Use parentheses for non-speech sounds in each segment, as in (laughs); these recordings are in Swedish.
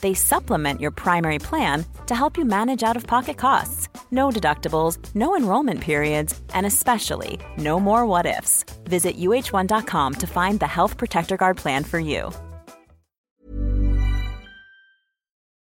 They supplement your primary plan to help you manage out of pocket costs. No deductibles, no enrollment periods, and especially no more what ifs. Visit uh1.com to find the Health Protector Guard plan for you.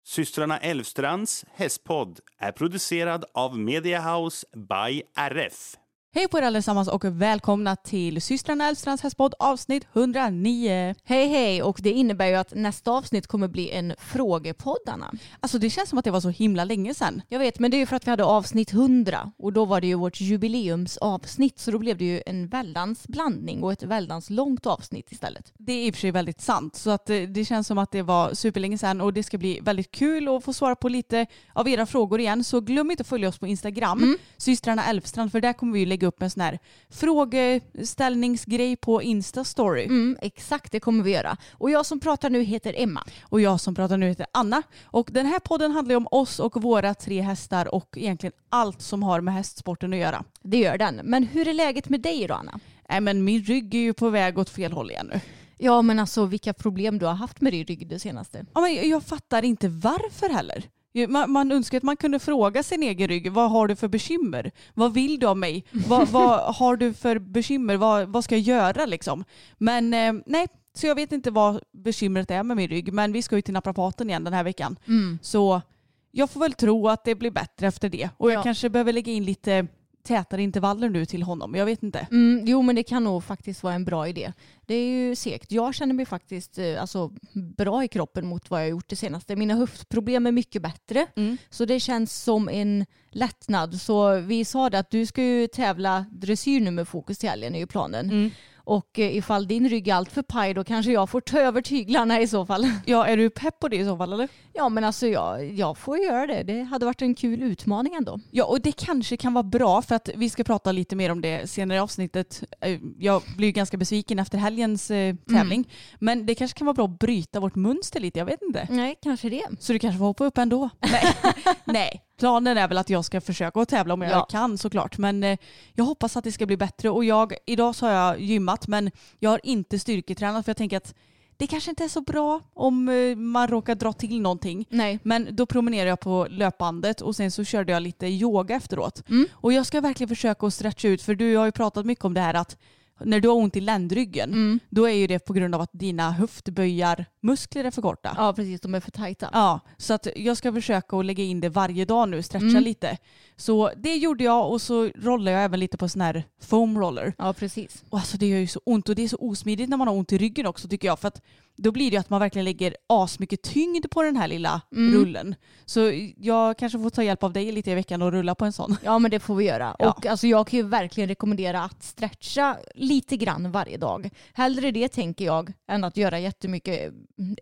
Systrarna Elvstrands hästpodd är producerad av Mediahouse by RF. Hej på er allesammans och välkomna till systrarna Elfstrands hästpodd avsnitt 109. Hej hej och det innebär ju att nästa avsnitt kommer bli en frågepodd Anna. Alltså det känns som att det var så himla länge sedan. Jag vet men det är ju för att vi hade avsnitt 100 och då var det ju vårt jubileumsavsnitt så då blev det ju en väldans blandning och ett väldans långt avsnitt istället. Det är i och för sig väldigt sant så att eh, det känns som att det var superlänge sedan och det ska bli väldigt kul att få svara på lite av era frågor igen så glöm inte att följa oss på Instagram, mm. systrarna Elfstrand för där kommer vi lägga upp en sån här frågeställningsgrej på Insta-story. Mm, exakt, det kommer vi göra. Och jag som pratar nu heter Emma. Och jag som pratar nu heter Anna. Och den här podden handlar ju om oss och våra tre hästar och egentligen allt som har med hästsporten att göra. Det gör den. Men hur är läget med dig då Anna? Nej men min rygg är ju på väg åt fel håll igen nu. Ja men alltså vilka problem du har haft med din rygg det senaste. Ja, men jag fattar inte varför heller. Man, man önskar att man kunde fråga sin egen rygg, vad har du för bekymmer? Vad vill du av mig? Vad, (laughs) vad har du för bekymmer? Vad, vad ska jag göra liksom? Men eh, nej, så jag vet inte vad bekymret är med min rygg. Men vi ska ju till naprapaten igen den här veckan. Mm. Så jag får väl tro att det blir bättre efter det. Och jag ja. kanske behöver lägga in lite tätare intervaller nu till honom. Jag vet inte. Mm, jo men det kan nog faktiskt vara en bra idé. Det är ju segt. Jag känner mig faktiskt eh, alltså, bra i kroppen mot vad jag har gjort det senaste. Mina höftproblem är mycket bättre. Mm. Så det känns som en lättnad. Så vi sa det att du ska ju tävla dressyr nu med fokus till helgen är ju planen. Mm. Och eh, ifall din rygg är allt för paj då kanske jag får ta över tyglarna i så fall. (laughs) Ja, är du pepp på det i så fall eller? Ja, men alltså jag, jag får göra det. Det hade varit en kul utmaning ändå. Ja, och det kanske kan vara bra för att vi ska prata lite mer om det senare i avsnittet. Eh, jag blir ganska besviken efter helgens eh, tävling. Mm. Men det kanske kan vara bra att bryta vårt mönster lite, jag vet inte. Nej, kanske det. Så du kanske får hoppa upp ändå? (laughs) Nej. (laughs) Nej. Planen är väl att jag ska försöka att tävla om jag ja. kan såklart. Men eh, jag hoppas att det ska bli bättre. Och jag, idag så har jag gymmat men jag har inte styrketränat för jag tänker att det kanske inte är så bra om eh, man råkar dra till någonting. Nej. Men då promenerade jag på löpbandet och sen så körde jag lite yoga efteråt. Mm. Och jag ska verkligen försöka att stretcha ut för du har ju pratat mycket om det här att när du har ont i ländryggen, mm. då är ju det på grund av att dina höftböjarmuskler är för korta. Ja precis, de är för tajta. Ja, så att jag ska försöka att lägga in det varje dag nu, stretcha mm. lite. Så det gjorde jag och så rollar jag även lite på sån här foam roller. Ja precis. Och alltså det gör ju så ont och det är så osmidigt när man har ont i ryggen också tycker jag. För att då blir det att man verkligen lägger asmycket tyngd på den här lilla mm. rullen. Så jag kanske får ta hjälp av dig lite i veckan och rulla på en sån. Ja men det får vi göra. Ja. Och alltså, jag kan ju verkligen rekommendera att stretcha lite grann varje dag. Hellre det tänker jag än att göra jättemycket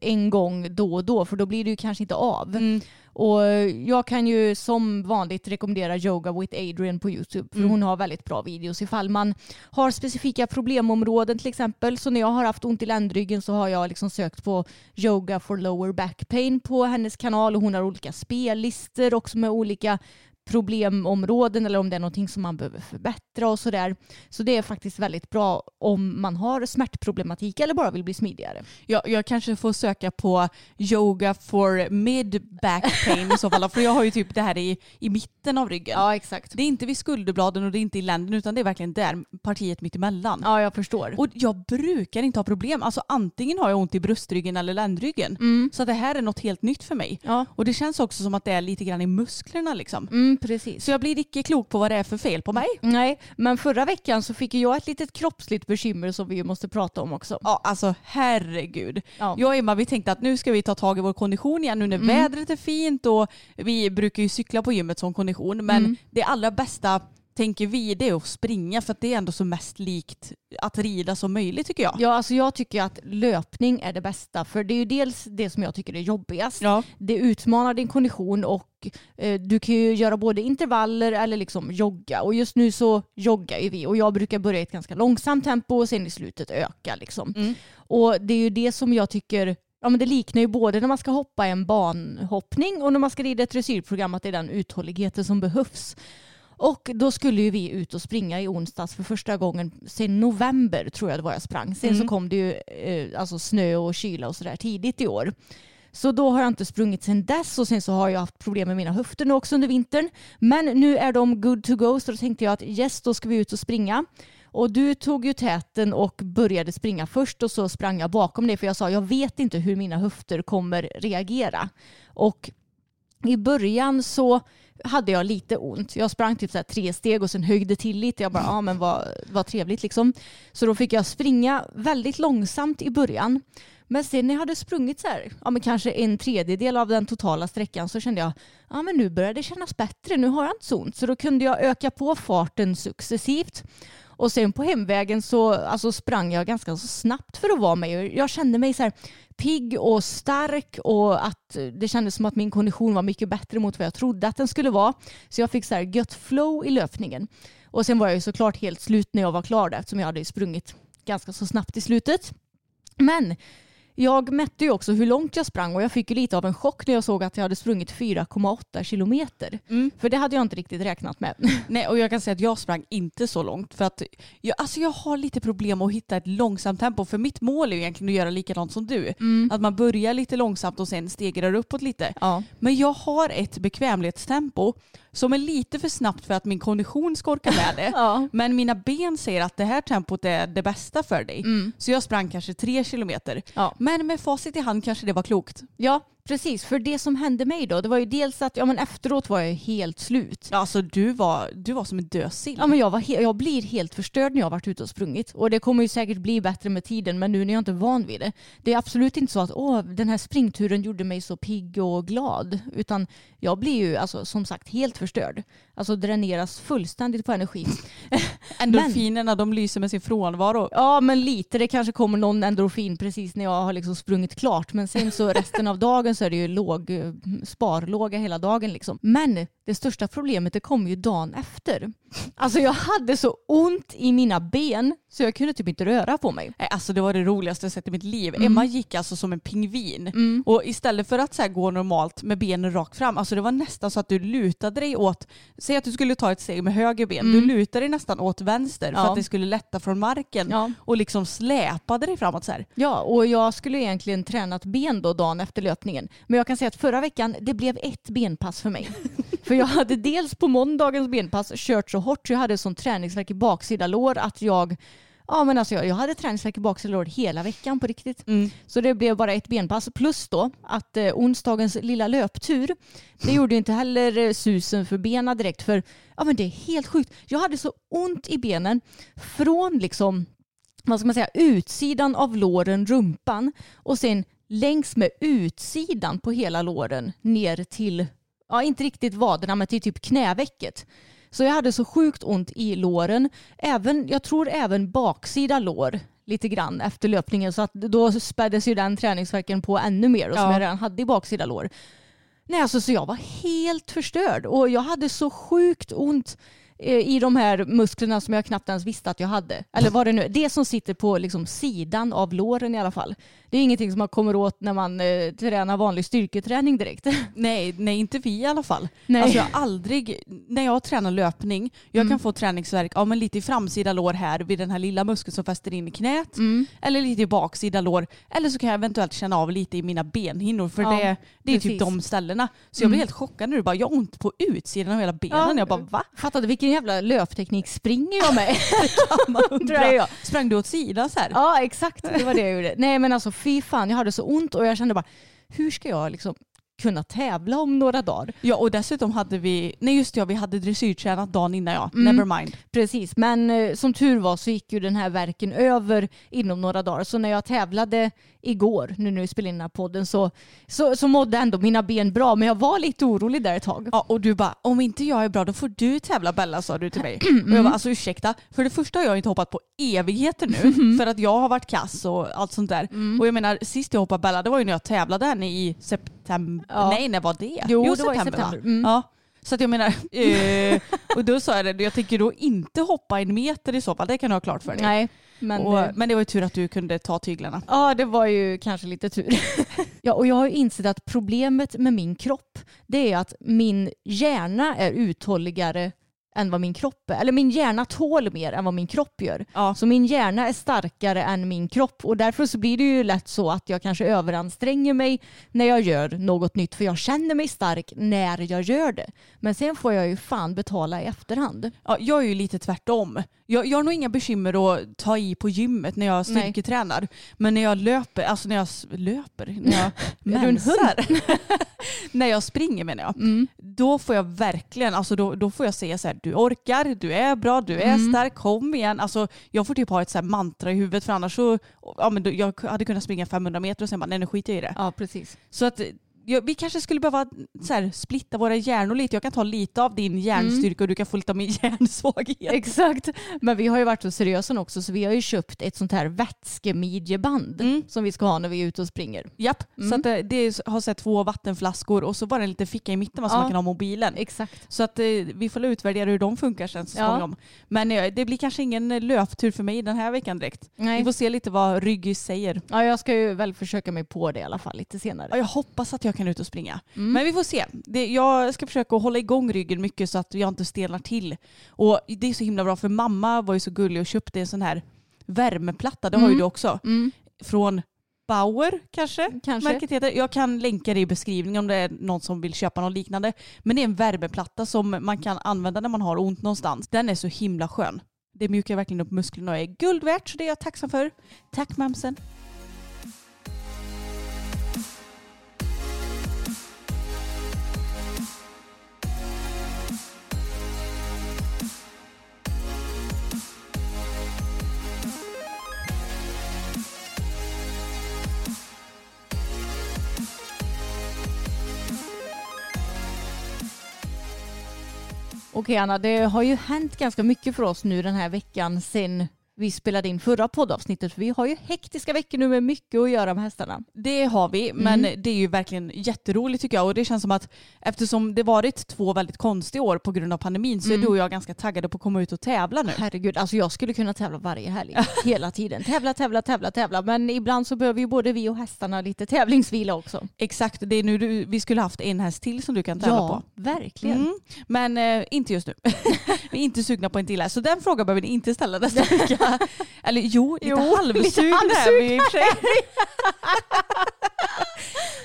en gång då och då för då blir det ju kanske inte av. Mm. Och jag kan ju som vanligt rekommendera Yoga with Adrian på YouTube för mm. hon har väldigt bra videos ifall man har specifika problemområden till exempel. Så när jag har haft ont i ländryggen så har jag liksom sökt på Yoga for lower back pain på hennes kanal och hon har olika spellistor också med olika problemområden eller om det är någonting som man behöver förbättra och sådär. Så det är faktiskt väldigt bra om man har smärtproblematik eller bara vill bli smidigare. Ja, jag kanske får söka på yoga for mid back pain i så fall. För jag har ju typ det här i, i mitten av ryggen. Ja, exakt. Det är inte vid skulderbladen och det är inte i länden utan det är verkligen där partiet mitt emellan. Ja, jag förstår. Och jag brukar inte ha problem. Alltså antingen har jag ont i bröstryggen eller ländryggen. Mm. Så det här är något helt nytt för mig. Ja. Och det känns också som att det är lite grann i musklerna liksom. Mm Mm, precis. Så jag blir icke klok på vad det är för fel på mig. Nej, men förra veckan så fick jag ett litet kroppsligt bekymmer som vi måste prata om också. Ja, alltså herregud. Ja. Jag och Emma vi tänkte att nu ska vi ta tag i vår kondition igen nu när vädret är fint och vi brukar ju cykla på gymmet som kondition men det allra bästa tänker vi det är att springa för att det är ändå så mest likt att rida som möjligt tycker jag. Ja, alltså jag tycker att löpning är det bästa för det är ju dels det som jag tycker är jobbigast. Ja. Det utmanar din kondition och eh, du kan ju göra både intervaller eller liksom jogga och just nu så joggar ju vi och jag brukar börja i ett ganska långsamt tempo och sen i slutet öka liksom. Mm. Och det är ju det som jag tycker Ja, men det liknar ju både när man ska hoppa en banhoppning och när man ska rida ett dressyrprogram att det är den uthålligheten som behövs. Och då skulle ju vi ut och springa i onsdags för första gången sen november tror jag det var jag sprang. Sen så kom det ju eh, alltså snö och kyla och sådär tidigt i år. Så då har jag inte sprungit sen dess och sen så har jag haft problem med mina höfter nu också under vintern. Men nu är de good to go så då tänkte jag att yes, då ska vi ut och springa. Och du tog ju täten och började springa först och så sprang jag bakom dig för jag sa jag vet inte hur mina höfter kommer reagera. Och i början så hade jag lite ont. Jag sprang typ så här tre steg och sen höjde till lite. Jag bara, ja men vad, vad trevligt liksom. Så då fick jag springa väldigt långsamt i början. Men sen när jag hade sprungit så här, ja men kanske en tredjedel av den totala sträckan så kände jag, ja men nu börjar det kännas bättre, nu har jag inte så ont. Så då kunde jag öka på farten successivt. Och sen på hemvägen så alltså, sprang jag ganska så snabbt för att vara mig. Jag kände mig så här pigg och stark och att eh, det kändes som att min kondition var mycket bättre mot vad jag trodde att den skulle vara. Så jag fick så här gött flow i löpningen. Och sen var jag ju såklart helt slut när jag var klar där eftersom jag hade sprungit ganska så snabbt i slutet. Men jag mätte ju också hur långt jag sprang och jag fick ju lite av en chock när jag såg att jag hade sprungit 4,8 kilometer. Mm. För det hade jag inte riktigt räknat med. (laughs) Nej, och jag kan säga att jag sprang inte så långt för att jag, alltså jag har lite problem att hitta ett långsamt tempo för mitt mål är ju egentligen att göra likadant som du. Att man börjar lite långsamt och sen stegrar uppåt lite. Ja. Men jag har ett bekvämlighetstempo som är lite för snabbt för att min kondition ska orka med det. (laughs) Ja. Men mina ben säger att det här tempot är det bästa för dig. Så jag sprang kanske tre kilometer. Ja. Men med facit i hand kanske det var klokt. Ja, precis. För det som hände mig då, det var ju dels att ja, men efteråt var jag helt slut. Alltså du var, du var som en dödsill. Ja, men jag, var jag blir helt förstörd när jag har varit ute och sprungit. Och det kommer ju säkert bli bättre med tiden men nu när jag inte är van vid det. Det är absolut inte så att Åh, den här springturen gjorde mig så pigg och glad. Utan jag blir ju alltså, som sagt helt förstörd. Alltså dräneras fullständigt på energi. (laughs) Endorfinerna de lyser med sin frånvaro. Ja men lite, det kanske kommer någon endorfin precis när jag har liksom sprungit klart. Men sen så resten av dagen så är det ju låg, eh, sparlåga hela dagen liksom. Men det största problemet det kom ju dagen efter. Alltså jag hade så ont i mina ben så jag kunde typ inte röra på mig. Alltså det var det roligaste jag sett i mitt liv. Emma gick alltså som en pingvin. Och istället för att så gå normalt med benen rakt fram, alltså det var nästan så att du lutade dig åt, säg att du skulle ta ett steg med höger ben, du lutade dig nästan åt vänster för Ja. att det skulle lätta från marken Ja. och liksom släpade dig framåt så här. Ja, och jag skulle egentligen tränat ben då dagen efter löpningen. Men jag kan säga att förra veckan, det blev ett benpass för mig. (laughs) för jag hade dels på måndagens benpass kört så hårt så jag hade sån träningsvärk i baksida lår att jag Ja men alltså jag, jag hade träningsvärk i baksida lår hela veckan på riktigt. Så det blev bara ett benpass. Plus då att eh, onsdagens lilla löptur, det gjorde ju inte heller eh, susen för benen direkt. För ja men det är helt sjukt. Jag hade så ont i benen från liksom vad ska man säga, utsidan av låren, rumpan och sen längs med utsidan på hela låren ner till, ja inte riktigt vaderna men till typ knävecket. Så jag hade så sjukt ont i låren. Även, jag tror även baksida lår lite grann efter löpningen så att då späddes ju den träningsverken på ännu mer och som Ja. jag redan hade i baksida lår. Nej, alltså, så jag var helt förstörd och jag hade så sjukt ont i de här musklerna som jag knappt ens visste att jag hade. Eller vad det nu är. Det som sitter på liksom, sidan av låren i alla fall. Det är ingenting som man kommer åt när man eh, tränar vanlig styrketräning direkt. (laughs) Nej, nej, inte vi i alla fall. Nej. Alltså jag aldrig, när jag tränar löpning, jag kan få träningsverk ja, men lite i framsida lår här vid den här lilla muskeln som fäster in i knät. Eller lite i baksida lår. Eller så kan jag eventuellt känna av lite i mina benhinnor för Ja, det, det är precis. typ de ställena. Så jag blir helt chockad när du bara, jag har ont på utsidan av hela benen. Jag bara, va? Fattade vilken jävla löpteknik springer jag med? (laughs) (laughs) Undrar jag. Sprang du åt sidan så här? Ja exakt, det var det jag gjorde. Nej men alltså fy fan, jag hade så ont och jag kände bara hur ska jag liksom kunna tävla om några dagar. Ja och dessutom hade vi, nej just ja vi hade dressyrtränat dagen innan ja, Mm. never mind. Precis, men eh, som tur var så gick ju den här verken över inom några dagar. Så när jag tävlade igår, nu när vi spelade in den här podden, så, så, så mådde ändå mina ben bra. Men jag var lite orolig där ett tag. Ja och du bara, om inte jag är bra då får du tävla Bella sa du till mig. (clears throat) Mm. Och jag bara, alltså ursäkta, för det första har jag inte hoppat på evigheter nu Mm. för att jag har varit kass och allt sånt där. Och jag menar sist jag hoppade Bella det var ju när jag tävlade henne i september, Ja. nej när var det? Jo, det var i september, september. Mm. Ja. Så att jag menar, eh, och då sa jag det, jag tänker då inte hoppa en meter i så fall, det kan du ha klart för dig. Nej, men... och, eh, men det var ju tur att du kunde ta tyglarna. Ja, det var ju kanske lite tur. (laughs) ja, och jag har ju insett att problemet med min kropp det är att min hjärna är uthålligare än vad min kropp är. Eller min hjärna tål mer än vad min kropp gör. Ja. Så min hjärna är starkare än min kropp och därför så blir det ju lätt så att jag kanske överanstränger mig när jag gör något nytt för jag känner mig stark när jag gör det. Men sen får jag ju fan betala i efterhand. Ja, jag är ju lite tvärtom. Jag, jag har nog inga bekymmer att ta i på gymmet när jag Nej. styrketränar. Men när jag löper, alltså när jag löper, när jag (laughs) mensar. (laughs) när jag springer menar jag. Mm. Då får jag verkligen, alltså då, då får jag säga så här, du orkar, du är bra, du är Mm. stark, kom igen. Alltså jag får typ ha ett så mantra i huvudet för annars så, ja men jag hade kunnat springa 500 meter och sen bara, nej nu skiter jag i det. Ja, precis. Så att vi kanske skulle behöva så här, splitta våra hjärnor lite. Jag kan ta lite av din hjärnstyrka och du kan få lite av min (laughs) hjärnsvaghet. Exakt. Men vi har ju varit så seriösa också så vi har ju köpt ett sånt här vätskemidjeband Mm. som vi ska ha när vi är ute och springer. Japp, Mm. så att det, det har sett två vattenflaskor och så var det en liten ficka i mitten va, som Ja. man kan ha mobilen. Exakt. Så att eh, vi får utvärdera hur de funkar sen så Ja. småningom. Men eh, det blir kanske ingen eh, löptur för mig den här veckan direkt. Vi Nej. får se lite vad Ryggy säger. Ja, jag ska ju väl försöka mig på det i alla fall lite senare. Ja, jag hoppas att jag kan ut och springa. Mm. Men vi får se. Det, jag ska försöka hålla igång ryggen mycket så att jag inte stelnar till. Och det är så himla bra för mamma var ju så gullig och köpte en sån här värmeplatta. Det har ju Mm. du också. Mm, Från Bauer kanske? kanske. Märket heter. Jag kan länka det i beskrivningen om det är någon som vill köpa något liknande. Men det är en värmeplatta som man kan använda när man har ont någonstans. Den är så himla skön. Det mjukar verkligen upp musklerna och är guld värt så det är jag tacksam för. Tack mamsen. Okej Anna, det har ju hänt ganska mycket för oss nu den här veckan sen vi spelade in förra poddavsnittet. För vi har ju hektiska veckor nu med mycket att göra med hästarna. Det har vi, men det är ju verkligen jätteroligt tycker jag. Och det känns som att eftersom det varit två väldigt konstiga år på grund av pandemin så är du och jag ganska taggade på att komma ut och tävla nu. Herregud, alltså jag skulle kunna tävla varje helg. (laughs) Hela tiden. Tävla, tävla, tävla, tävla. Men ibland så behöver ju både vi och hästarna lite tävlingsvila också. Exakt, det är nu du, vi skulle haft en häst till som du kan tävla på. verkligen. Mm. Men eh, inte just nu. (laughs) vi är inte sugna på en till här. Så den frågan behöver ni inte ställa nästa vecka. (laughs) Eller jo, lite Jo, halvsugna är vi i och för sig.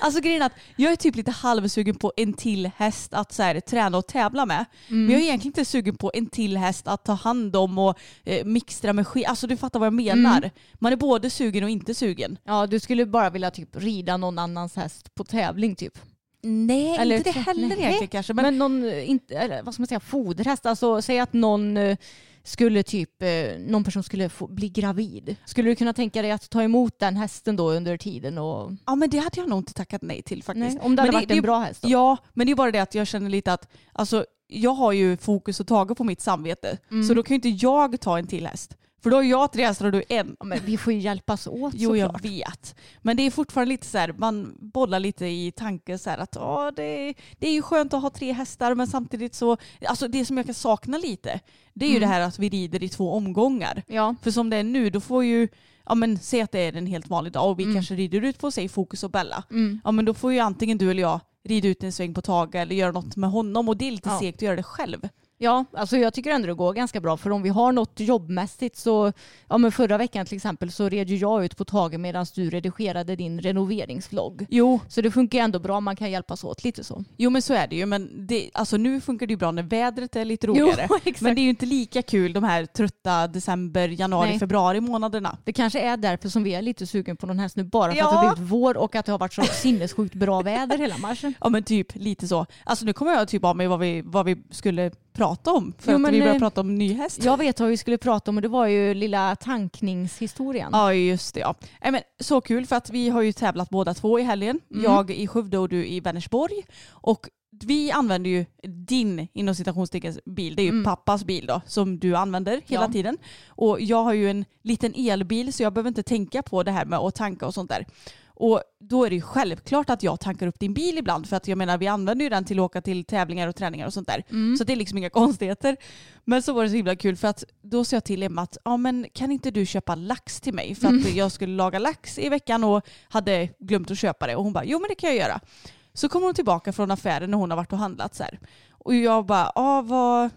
(laughs) alltså grejen är att jag är typ lite halvsugen på en till häst att så här, träna och tävla med. Mm. Men jag är egentligen inte sugen på en till häst att ta hand om och eh, mixtra med skit. Alltså du fattar vad jag menar. Mm. Man är både sugen och inte sugen. Ja, du skulle bara vilja typ rida någon annans häst på tävling typ. Nej, Eller inte det heller egentligen kanske. Men, Men, någon, eh, inte, eller, vad ska man säga, foderhäst. Alltså säg att någon eh, skulle typ, eh, någon person skulle få, bli gravid. Skulle du kunna tänka dig att ta emot den hästen då under tiden? Och, ja, men det hade jag nog inte tackat nej till faktiskt. nej, om det hade Men varit en bra häst då? Ja, men det är bara det att jag känner lite att alltså, jag har ju fokus och taget på mitt samvete. Mm. Så då kan ju inte jag ta en till häst. För då har jag tre hästar och du en. Ja, men vi får ju hjälpas åt Jo, jag såklart. vet. Men det är fortfarande lite så här, man bollar lite i tanken så här att åh, det, det är ju skönt att ha tre hästar men samtidigt så, alltså det som jag kan sakna lite, det är ju Mm. det här att vi rider i två omgångar. Ja. För som det är nu, då får ju, ja men säg att det är en helt vanlig dag och vi Mm. kanske rider ut på sig Fokus och Bella. Mm. Ja men då får ju antingen du eller jag rida ut en sväng på Tage eller göra något med honom och det är lite Ja. segt att göra det själv. Ja, alltså jag tycker ändå det går ganska bra för om vi har något jobbmässigt så, ja men förra veckan till exempel så red ju jag ut på Tage medan du redigerade din renoveringsvlogg. Jo, Så det funkar ändå bra, man kan hjälpas åt lite så. jo men så är det ju. Men det, alltså, nu funkar det ju bra när vädret är lite roligare. (laughs) exakt. men det är ju inte lika kul de här trötta december, januari, Nej. februari månaderna. Det kanske är därför som vi är lite sugen på någon häst nu, bara för Ja. att det har blivit vår och att det har varit så sinnessjukt bra väder hela marschen. (laughs) Ja men typ lite så. Alltså nu kommer jag typ av mig vad vi, vad vi skulle prata om. För Jo, att men, vi börjar eh, prata om ny häst. Jag vet vad vi skulle prata om och det var ju lilla tankningshistorien. Ja just det ja. Nej, men, så kul för att vi har ju tävlat båda två i helgen. Mm. Jag i Skövde och du i Vänersborg. Och vi använder ju din inom citationstecken bil, det är ju Mm. pappas bil då som du använder hela Ja. tiden. Och jag har ju en liten elbil så jag behöver inte tänka på det här med att tanka och sånt där. Och då är det ju självklart att jag tankar upp din bil ibland för att jag menar vi använder ju den till att åka till tävlingar och träningar och sånt där. Mm. Så det är liksom inga (laughs) konstigheter. Men så var det så himla kul för att då sa jag till Emma att ja, men kan inte du köpa lax till mig? För att Mm. jag skulle laga lax i veckan och hade glömt att köpa det. Och hon bara jo men det kan jag göra. Så kommer hon tillbaka från affären när hon har varit och handlat så här. Och jag bara ja vad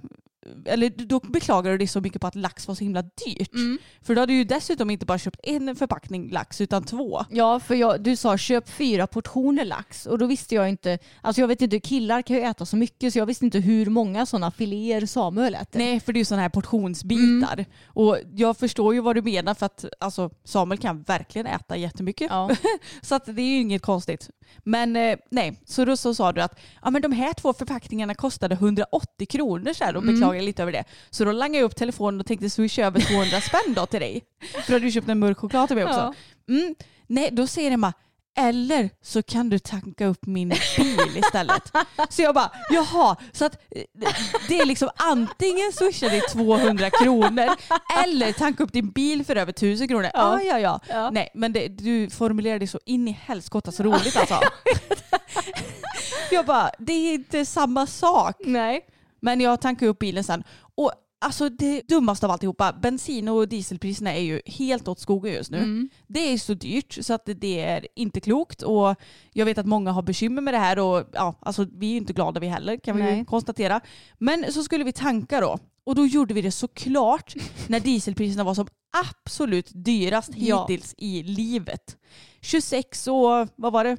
eller då beklagar du dig så mycket på att lax var så himla dyrt. Mm. För då hade du ju dessutom inte bara köpt en förpackning lax utan två. Ja, för jag, du sa köp fyra portioner lax och då visste jag inte, alltså jag vet inte, killar kan ju äta så mycket så jag visste inte hur många sådana filéer Samuel äter. Nej, för det är ju sådana här portionsbitar. Och jag förstår ju vad du menar för att alltså, Samuel kan verkligen äta jättemycket. Ja. (laughs) Så att det är ju inget konstigt. Men eh, nej, så då så sa du att ja, men de här två förpackningarna kostade 180 kronor så här, och Mm. Beklagade lite över det. Så då langade jag upp telefonen och tänkte swisha över 200 spänn då till dig. För då hade du köpt en mörk choklad till mig också. Mm, nej, då säger Emma eller så kan du tanka upp min bil istället. Så jag bara, jaha, så att eh, det är liksom antingen swishar dig 200 kronor eller tanka upp din bil för över 1000 kronor. Ja. Ah, ja, ja. Ja. Nej, men det, du formulerar det så in i helskottas roligt (laughs) alltså. jag bara, det är inte samma sak. Nej. Men jag tankade upp bilen sen. Och alltså det dummaste av alltihopa, bensin och dieselpriserna är ju helt åt skogen just nu. Mm. Det är så dyrt så att det är inte klokt och jag vet att många har bekymmer med det här och ja, alltså vi är ju inte glada vi heller kan vi Nej. konstatera. Men så skulle vi tanka då och då gjorde vi det såklart (laughs) när dieselpriserna var som absolut dyrast Ja. hittills i livet. 26 och vad var det?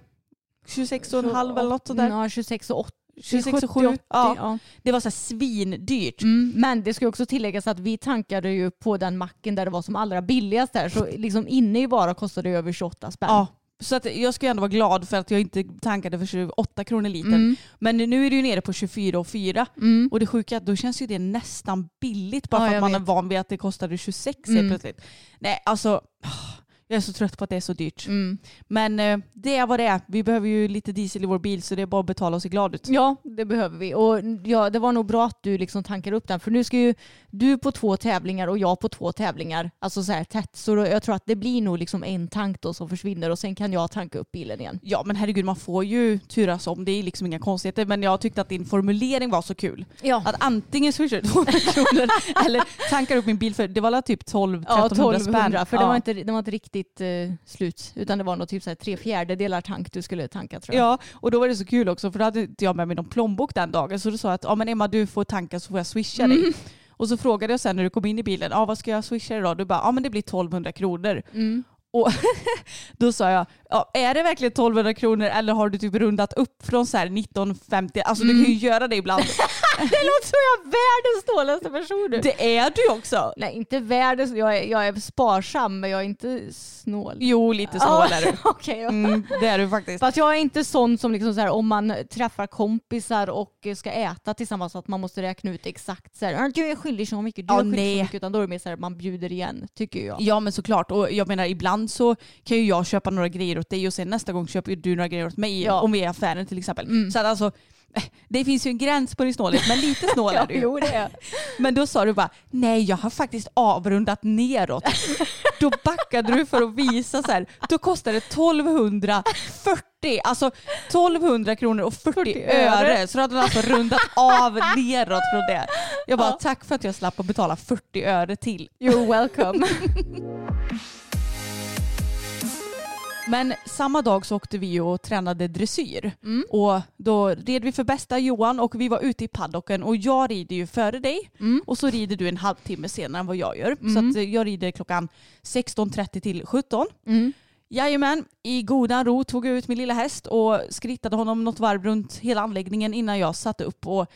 26 och en halv eller något sådär. Ja, 26 och 80. 26 och 70, 7. 80, Ja. ja. Det var så här svindyrt. Mm, men det ska också tilläggas att vi tankade ju på den macken där det var som allra billigast där. Så liksom inne i bara kostade det över 28 spänn. Ja. Så att jag ska ändå vara glad för att jag inte tankade för 28 kronor litern. Mm. Men nu är det ju nere på 24 och 4. Mm. Och det sjuka är att då känns ju det nästan billigt bara Ja, för att man är vet. van vid att det kostade 26 Mm. helt plötsligt. Nej alltså, jag är så trött på att det är så dyrt. Mm. Men eh, det är vad det är. Vi behöver ju lite diesel i vår bil så det är bara att betala och se glad ut. Ja, det behöver vi. Och ja, det var nog bra att du liksom tankar upp den. För nu ska ju du på två tävlingar och jag på två tävlingar. Alltså så här tätt. Så då, jag tror att det blir nog liksom en tank då som försvinner och sen kan jag tanka upp bilen igen. Ja men herregud man får ju turas om. Det är liksom inga konstigheter. Men jag tyckte att din formulering var så kul. Ja, Att antingen swishar du 200 kronor (laughs) eller tankar upp min bil för det var väl typ 12 ja 1300 1200. spänn. För det, Ja. var inte, det var inte riktigt eh, slut. Utan det var nog typ så här tre fjärdedelar tank du skulle tanka tror jag. Ja, och då var det så kul också för då hade inte jag med mig någon plånbok den dagen. Så då sa jag att ja, men Emma du får tanka så får jag swisha dig. Och så frågade jag sen när du kom in i bilen, ja, vad ska jag swisha då? Du bara, ja men det blir 1200 kronor. Mm. Och (laughs) då sa jag, ja, är det verkligen 1200 kronor eller har du typ rundat upp från så här 1950? Alltså du kan ju göra det ibland. (laughs) Det låter som jag är världens snålaste person nu. det är du också. Nej, inte världens. Jag är, jag är sparsam men jag är inte snål. Jo, lite snål är du. (laughs) Okej. ja. Mm, det är du faktiskt. Fast jag är inte sån som liksom så här, om man träffar kompisar och ska äta tillsammans att man måste räkna ut exakt så här, "Ah, du är skyldig så mycket, du Ja, är skyldig nej. så mycket. Utan då är det mer så här, man bjuder igen tycker jag. Ja men såklart och jag menar ibland så kan ju jag köpa några grejer åt dig och sen nästa gång köper du några grejer åt mig Ja. om vi är i affären till exempel. Mm. Så att alltså det finns ju en gräns på din snålhet men lite (laughs) snål är du jo det är Men då sa du bara nej jag har faktiskt avrundat neråt. då backade du för att visa så här. Då kostade det 1240, alltså 1200 kronor och 40, 40 öre. öre. Så då hade du alltså rundat av neråt från det. Jag bara Ja. tack för att jag slapp att betala 40 öre till. You're welcome. (laughs) Men samma dag så åkte vi och tränade dressyr. Och då red vi för bästa Johan och vi var ute i paddocken och jag rider ju före dig och så rider du en halvtimme senare än vad jag gör. Så att eh, jag rider klockan 16.30 till 17. Jajamän, i godan ro tog jag ut min lilla häst och skrittade honom något varv runt hela anläggningen innan jag satte upp. Och,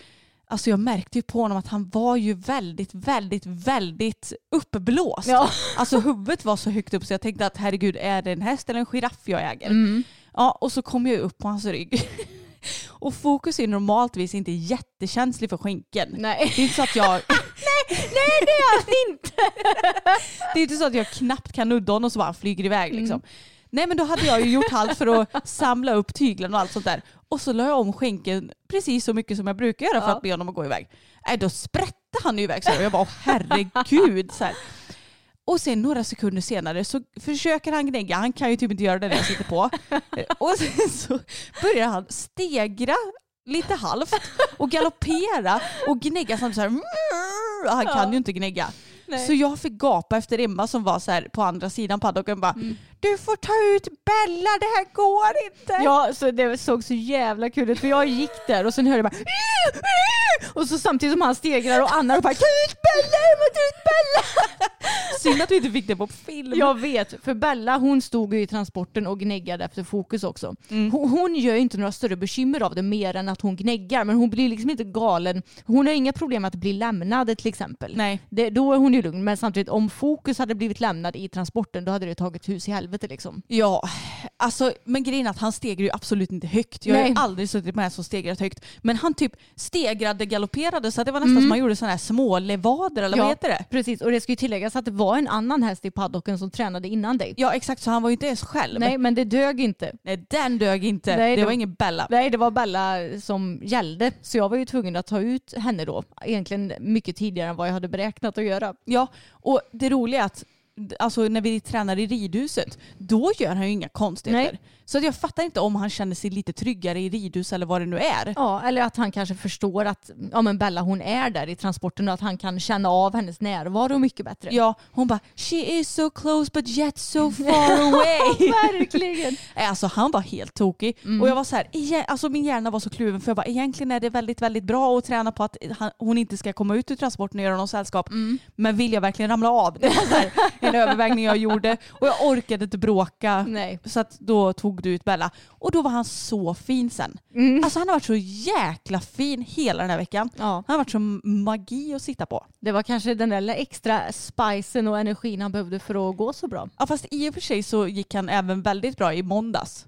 alltså jag märkte ju på honom att han var ju väldigt, väldigt, väldigt uppblåst. Ja. Alltså huvudet var så högt upp så jag tänkte att herregud är det en häst eller en giraff jag äger? Mm. Ja, och så kom jag upp på hans rygg. (laughs) Och Fokus är normaltvis inte jättekänslig för skänken. Nej. Det är inte så att jag... (laughs) Nej det är han inte. (laughs) Det är inte så att jag knappt kan nudda honom och så bara flyger iväg liksom. Nej men då hade jag ju gjort allt för att samla upp tyglen och allt sånt där. Och så la jag om skänken precis så mycket som jag brukar göra för Ja. att be honom att gå iväg. Nej då sprätte han ju iväg så här. och jag bara åh, herregud. Så här. Och sen några sekunder senare så försöker han gnägga, han kan ju typ inte göra det när jag sitter på. (laughs) Och sen så börjar han stegra lite halvt och galoppera och gnägga samtidigt så här. Han kan ju inte gnägga. Så jag fick gapa efter Emma som var så här på andra sidan paddocken bara Du får ta ut Bella, det här går inte. Ja, så det såg så jävla kul ut för jag gick där och sen hörde jag bara och så samtidigt som han stegrar och Anna bara ta ut Bella, Emma, ta ut Bella! (laughs) Synd att vi inte fick det på film. Jag vet, för Bella hon stod ju i transporten och gnäggade efter fokus också. Mm. Hon, hon gör ju inte några större bekymmer av det mer än att hon gnäggar men hon blir liksom inte galen. Hon har inga problem med att bli lämnad till exempel. Nej. Det, då är hon ju lugn men samtidigt om fokus hade blivit lämnad i transporten då hade det tagit hus i helvete liksom. Ja, alltså, men grejen är att han stegrar ju absolut inte högt. Jag har ju Nej. aldrig suttit med en som stegrat högt. Men han typ stegrade, galopperade så att det var nästan som han gjorde sådana här små levader eller vad Ja. heter det? Precis, och det ska ju tilläggas att det var en annan häst i paddocken som tränade innan dig. Ja exakt, så han var ju inte ens själv. Nej, men det dög inte. Nej den dög inte. Nej, det det- var ingen Bella. Nej, det var Bella som gällde. Så jag var ju tvungen att ta ut henne då. Egentligen mycket tidigare än vad jag hade beräknat att göra. Ja, och det roliga är att alltså, när vi tränar i ridhuset, då gör han ju inga konstigheter. Nej. Så jag fattar inte om han känner sig lite tryggare i ridhus eller vad det nu är. Ja, eller att han kanske förstår att ja, men Bella hon är där i transporten och att han kan känna av hennes närvaro mycket bättre. Ja, hon bara “She is so close but yet so far away”. (laughs) verkligen. (laughs) Alltså han var helt tokig. Och jag var så här, igen, alltså min hjärna var så kluven för jag bara egentligen är det väldigt, väldigt bra att träna på att han, hon inte ska komma ut ur transporten och göra någon sällskap. Men vill jag verkligen ramla av? Det var så här, en (laughs) övervägning jag gjorde. Och jag orkade inte bråka. Nej. Så att då tog du ut Bella. Och då var han så fin sen. Alltså han har varit så jäkla fin hela den här veckan. Ja, Han har varit som magi att sitta på. det var kanske den där extra spicen och energin han behövde för att gå så bra. Ja, fast i och för sig så gick han även väldigt bra i måndags.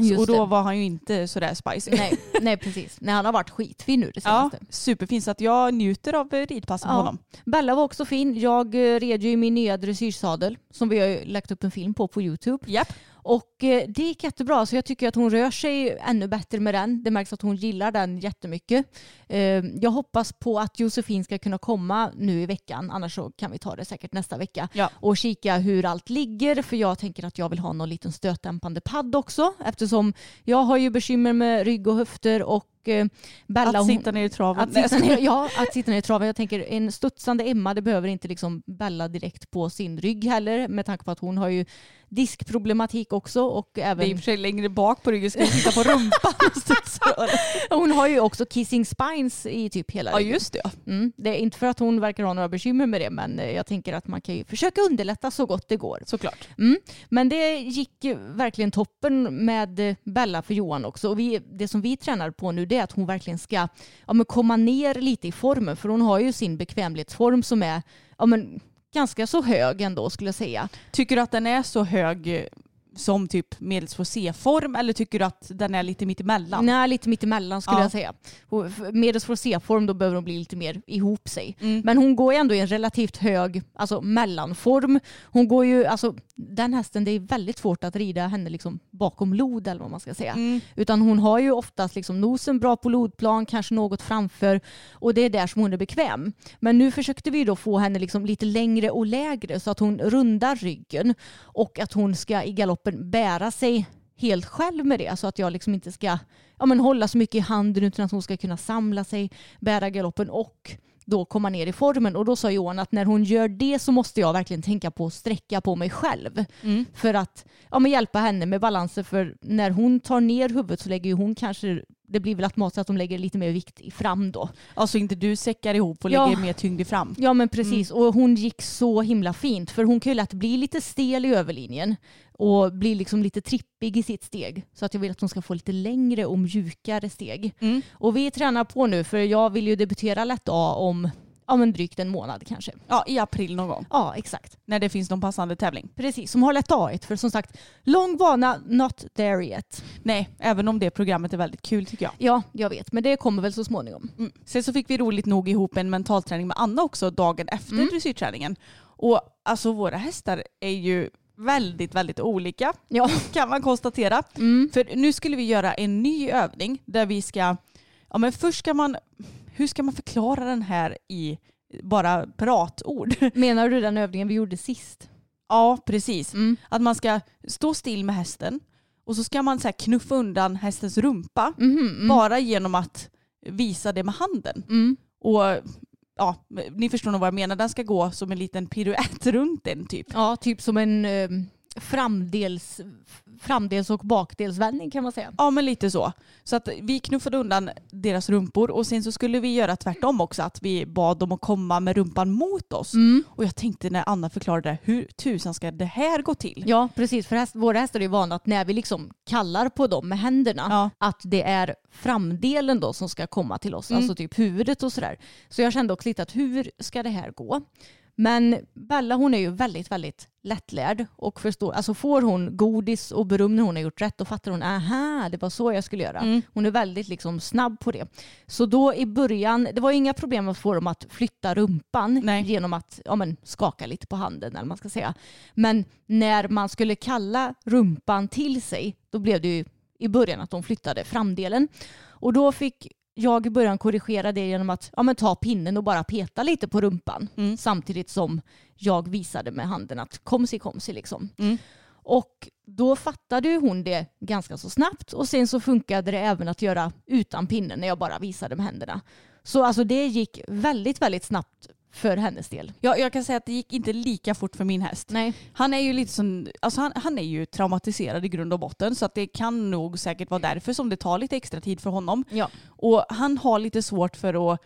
Just och då det. var han ju inte sådär spicy. Nej, nej precis. Nej, han har varit skitfin nu det Ja, senaste. superfin. Så att jag njuter av eh, ridpassen Ja. honom. Bella var också fin. Jag eh, red ju i min nya dressyrsadel som vi har lagt upp en film på på Youtube. Japp. Och eh, det gick jättebra så jag tycker att hon rör sig ännu bättre med den. Det märks att hon gillar den jättemycket. Eh, jag hoppas på att Josefin ska kunna komma nu i veckan annars så kan vi ta det säkert nästa vecka Ja. och kika hur allt ligger för jag tänker att jag vill ha någon liten stötdämpande padd också eftersom jag har ju bekymmer med rygg och höfter och eh, Bella Att sitta ner i traven. att sitta ner, ja, att sitta ner i traven. Jag tänker en studsande Emma, det behöver inte liksom Bella direkt på sin rygg heller med tanke på att hon har ju diskproblematik också och Det är i och även för sig längre bak på ryggen, ska jag sitta på rumpan (laughs) hon har ju också kissing spines i typ hela Ja ryggen. just det. ja. Mm, det är inte för att hon verkar ha några bekymmer med det men eh, jag tänker att man kan ju försöka underlätta så gott det går. Såklart. Mm. Men det gick verkligen toppen med eh, Bella för Johan också. Och vi, det som vi tränar på nu det är att hon verkligen ska ja, komma ner lite i formen. För hon har ju sin bekvämlighetsform som är ja, men, ganska så hög ändå skulle jag säga. Tycker du att den är så hög som typ medelsvår C-form eller tycker du att den är lite mitt emellan? Nej, lite mittemellan skulle Ja. jag säga. C-form då behöver hon bli lite mer ihop sig. Mm. Men hon går ju ändå i en relativt hög alltså mellanform. Hon går ju, alltså den hästen, det är väldigt svårt att rida henne liksom bakom lod eller vad man ska säga. Mm. Utan hon har ju oftast liksom nosen bra på lodplan, kanske något framför och det är där som hon är bekväm. Men nu försökte vi då få henne liksom lite längre och lägre så att hon rundar ryggen och att hon ska i galoppen bära sig helt själv med det så att jag liksom inte ska ja, men hålla så mycket i handen utan att hon ska kunna samla sig, bära galoppen och då komma ner i formen. Och då sa Johan att när hon gör det så måste jag verkligen tänka på att sträcka på mig själv. Mm. För att ja, men hjälpa henne med balansen. För när hon tar ner huvudet så lägger hon kanske, det blir väl automatiskt att de lägger lite mer vikt i fram då. Alltså inte du säckar ihop och Ja. lägger mer tyngd i fram. Ja men precis och hon gick så himla fint för hon kan ju lätt bli lite stel i överlinjen och bli liksom lite trippig i sitt steg. Så att jag vill att hon ska få lite längre och mjukare steg. Mm. Och vi tränar på nu för jag vill ju debutera lätt A om ja, men drygt en månad kanske. Ja, i april någon gång. Ja exakt. När det finns någon passande tävling. Precis, som har lätt A1 för som sagt lång bana, not there yet. Nej, även om det programmet är väldigt kul tycker jag. Ja, jag vet men det kommer väl så småningom. Mm. Sen så fick vi roligt nog ihop en mentalträning med Anna också dagen efter Mm. dressyrträningen. Och alltså våra hästar är ju väldigt, väldigt olika Ja. (laughs) kan man konstatera. Mm. För nu skulle vi göra en ny övning där vi ska, ja men först ska man, hur ska man förklara den här i bara pratord? (laughs) Menar du den övningen vi gjorde sist? Ja, precis. Mm. Att man ska stå still med hästen och så ska man så knuffa undan hästens rumpa Mhm, mm. bara genom att visa det med handen. Mm. Och ja, ni förstår nog vad jag menar. Den ska gå som en liten piruett (laughs) runt den typ. Ja, typ som en eh, framdels, framdels och bakdelsvändning kan man säga. Ja men lite så. Så att vi knuffade undan deras rumpor och sen så skulle vi göra tvärtom också. Att vi bad dem att komma med rumpan mot oss. Mm. Och jag tänkte när Anna förklarade det, hur tusan ska det här gå till? Ja, precis. För häst, våra hästar är vana att när vi liksom kallar på dem med händerna, Ja. att det är framdelen då som ska komma till oss, Mm. alltså typ huvudet och sådär. Så jag kände också lite att hur ska det här gå? Men Bella hon är ju väldigt, väldigt lättlärd och förstår, alltså får hon godis och beröm när hon har gjort rätt då fattar hon, aha, det var så jag skulle göra. Mm. Hon är väldigt liksom snabb på det. Så då i början, det var inga problem att få dem att flytta rumpan Nej. genom att ja, men, skaka lite på handen eller man ska säga. Men när man skulle kalla rumpan till sig, då blev det ju i början att de flyttade framdelen. Och då fick jag i början korrigera det genom att ja, men, ta pinnen och bara peta lite på rumpan. Mm. Samtidigt som jag visade med handen att komsi komsi liksom. Mm. Och då fattade hon det ganska så snabbt och sen så funkade det även att göra utan pinnen när jag bara visade med händerna. Så alltså det gick väldigt, väldigt snabbt för hennes del. Ja, jag kan säga att det gick inte lika fort för min häst. Nej. Han är ju lite som, alltså han, han är ju traumatiserad i grund och botten så att det kan nog säkert vara därför som det tar lite extra tid för honom. Ja. Och han har lite svårt för att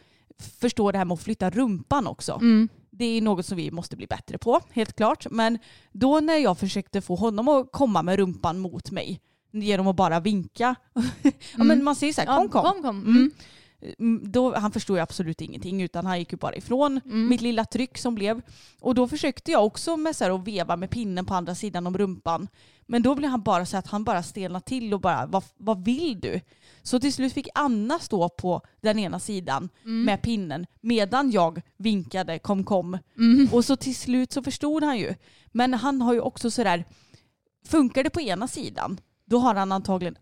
förstå det här med att flytta rumpan också. Mm. Det är något som vi måste bli bättre på, helt klart. Men då när jag försökte få honom att komma med rumpan mot mig genom att bara vinka. (laughs) ja, men man säger så här, kom kom. kom, kom. Mm. Mm, Då, han förstod ju absolut ingenting utan han gick ju bara ifrån Mm. mitt lilla tryck som blev. Och då försökte jag också med så här att veva med pinnen på andra sidan om rumpan. Men då blev han bara så att han bara stelnade till och bara vad, vad vill du? Så till slut fick Anna stå på den ena sidan Mm. med pinnen medan jag vinkade kom kom. Mm. Och så till slut så förstod han ju. Men han har ju också sådär, funkar det på ena sidan då har han antagligen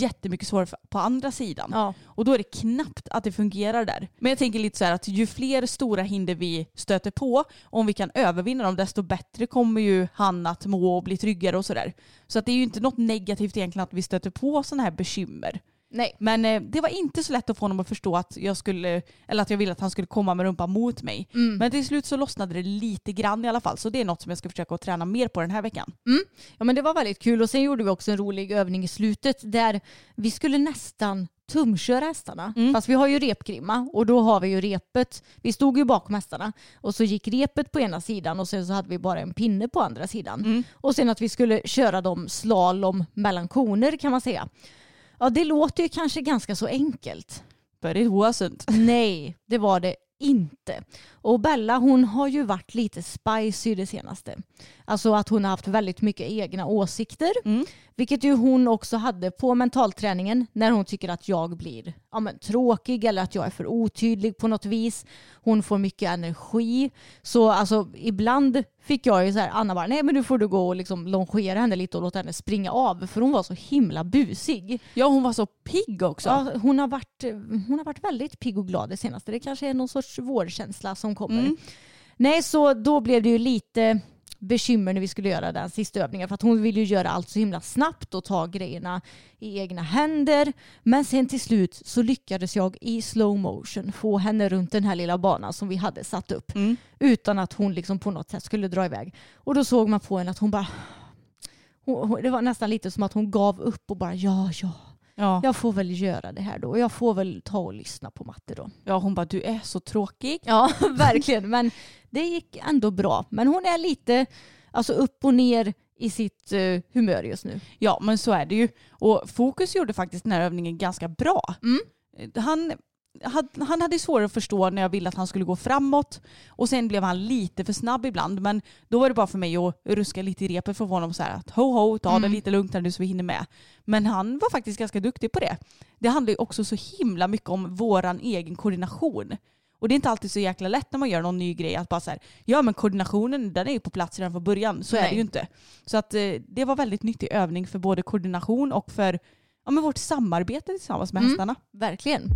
jättemycket svårare på andra sidan. Ja. Och då är det knappt att det fungerar där. Men jag tänker lite så här att ju fler stora hinder vi stöter på, om vi kan övervinna dem, desto bättre kommer ju han att må och bli tryggare och sådär. Så att det är ju inte något negativt egentligen att vi stöter på sådana här bekymmer. Nej. Men eh, det var inte så lätt att få honom att förstå att jag skulle, eller att jag ville att han skulle komma med rumpan mot mig. Mm. Men till slut så lossnade det lite grann i alla fall. Så det är något som jag ska försöka att träna mer på den här veckan. Ja men det var väldigt kul och sen gjorde vi också en rolig övning i slutet där vi skulle nästan tumköra hästarna. Mm. Fast vi har ju repgrimma och då har vi ju repet. Vi stod ju bakom hästarna och så gick repet på ena sidan och sen så hade vi bara en pinne på andra sidan. Mm. Och sen att vi skulle köra dem slalom mellan koner kan man säga. Ja det låter ju kanske ganska så enkelt. But it wasn't. Nej, det var det inte. Och Bella hon har ju varit lite spicy det senaste. Alltså att hon har haft väldigt mycket egna åsikter. Mm. Vilket ju hon också hade på mentalträningen när hon tycker att jag blir ja, men, tråkig eller att jag är för otydlig på något vis. Hon får mycket energi. Så alltså ibland fick jag ju så här, Anna bara, nej men nu får du gå och liksom longera henne lite och låta henne springa av för hon var så himla busig. Ja, hon var så pigg också. Ja, hon, har varit, hon har varit väldigt pigg och glad det senaste. Det kanske är någon sorts vårkänsla som kommer. Mm. Nej, så då blev det ju lite bekymmer när vi skulle göra den sista övningen för att hon ville ju göra allt så himla snabbt och ta grejerna i egna händer. Men sen till slut så lyckades jag i slow motion få henne runt den här lilla banan som vi hade satt upp Mm. utan att hon liksom på något sätt skulle dra iväg. Och då såg man på henne att hon bara hon, hon, det var nästan lite som att hon gav upp och bara ja, ja, Ja. jag får väl göra det här då. Jag får väl ta och lyssna på matte då. ja, hon bara du är så tråkig. Ja, (laughs) verkligen. Men det gick ändå bra. Men hon är lite alltså upp och ner i sitt eh, humör just nu. Ja, men så är det ju. Och Fokus gjorde faktiskt den här övningen ganska bra. Mm. Han, han hade svårare att förstå när jag ville att han skulle gå framåt och sen blev han lite för snabb ibland. Men då var det bara för mig att ruska lite i repet för honom så här att ho ho, ta det Mm. lite lugnt här nu så vi hinner med. Men han var faktiskt ganska duktig på det. Det handlar ju också så himla mycket om våran egen koordination. Och det är inte alltid så jäkla lätt när man gör någon ny grej att bara så här, ja men koordinationen den är ju på plats redan från början. Så är Nej. det ju inte. Så att eh, det var väldigt nyttig övning för både koordination och för ja, men vårt samarbete tillsammans med Mm. hästarna. Verkligen.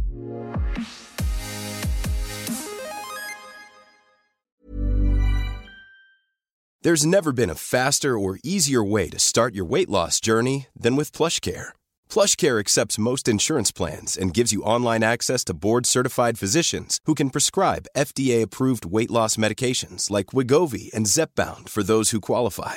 There's never been a faster or easier way to start your weight loss journey than with PlushCare. PlushCare accepts most insurance plans and gives you online access to board-certified physicians who can prescribe FDA-approved weight loss medications like Wigovi and Zepbound for those who qualify.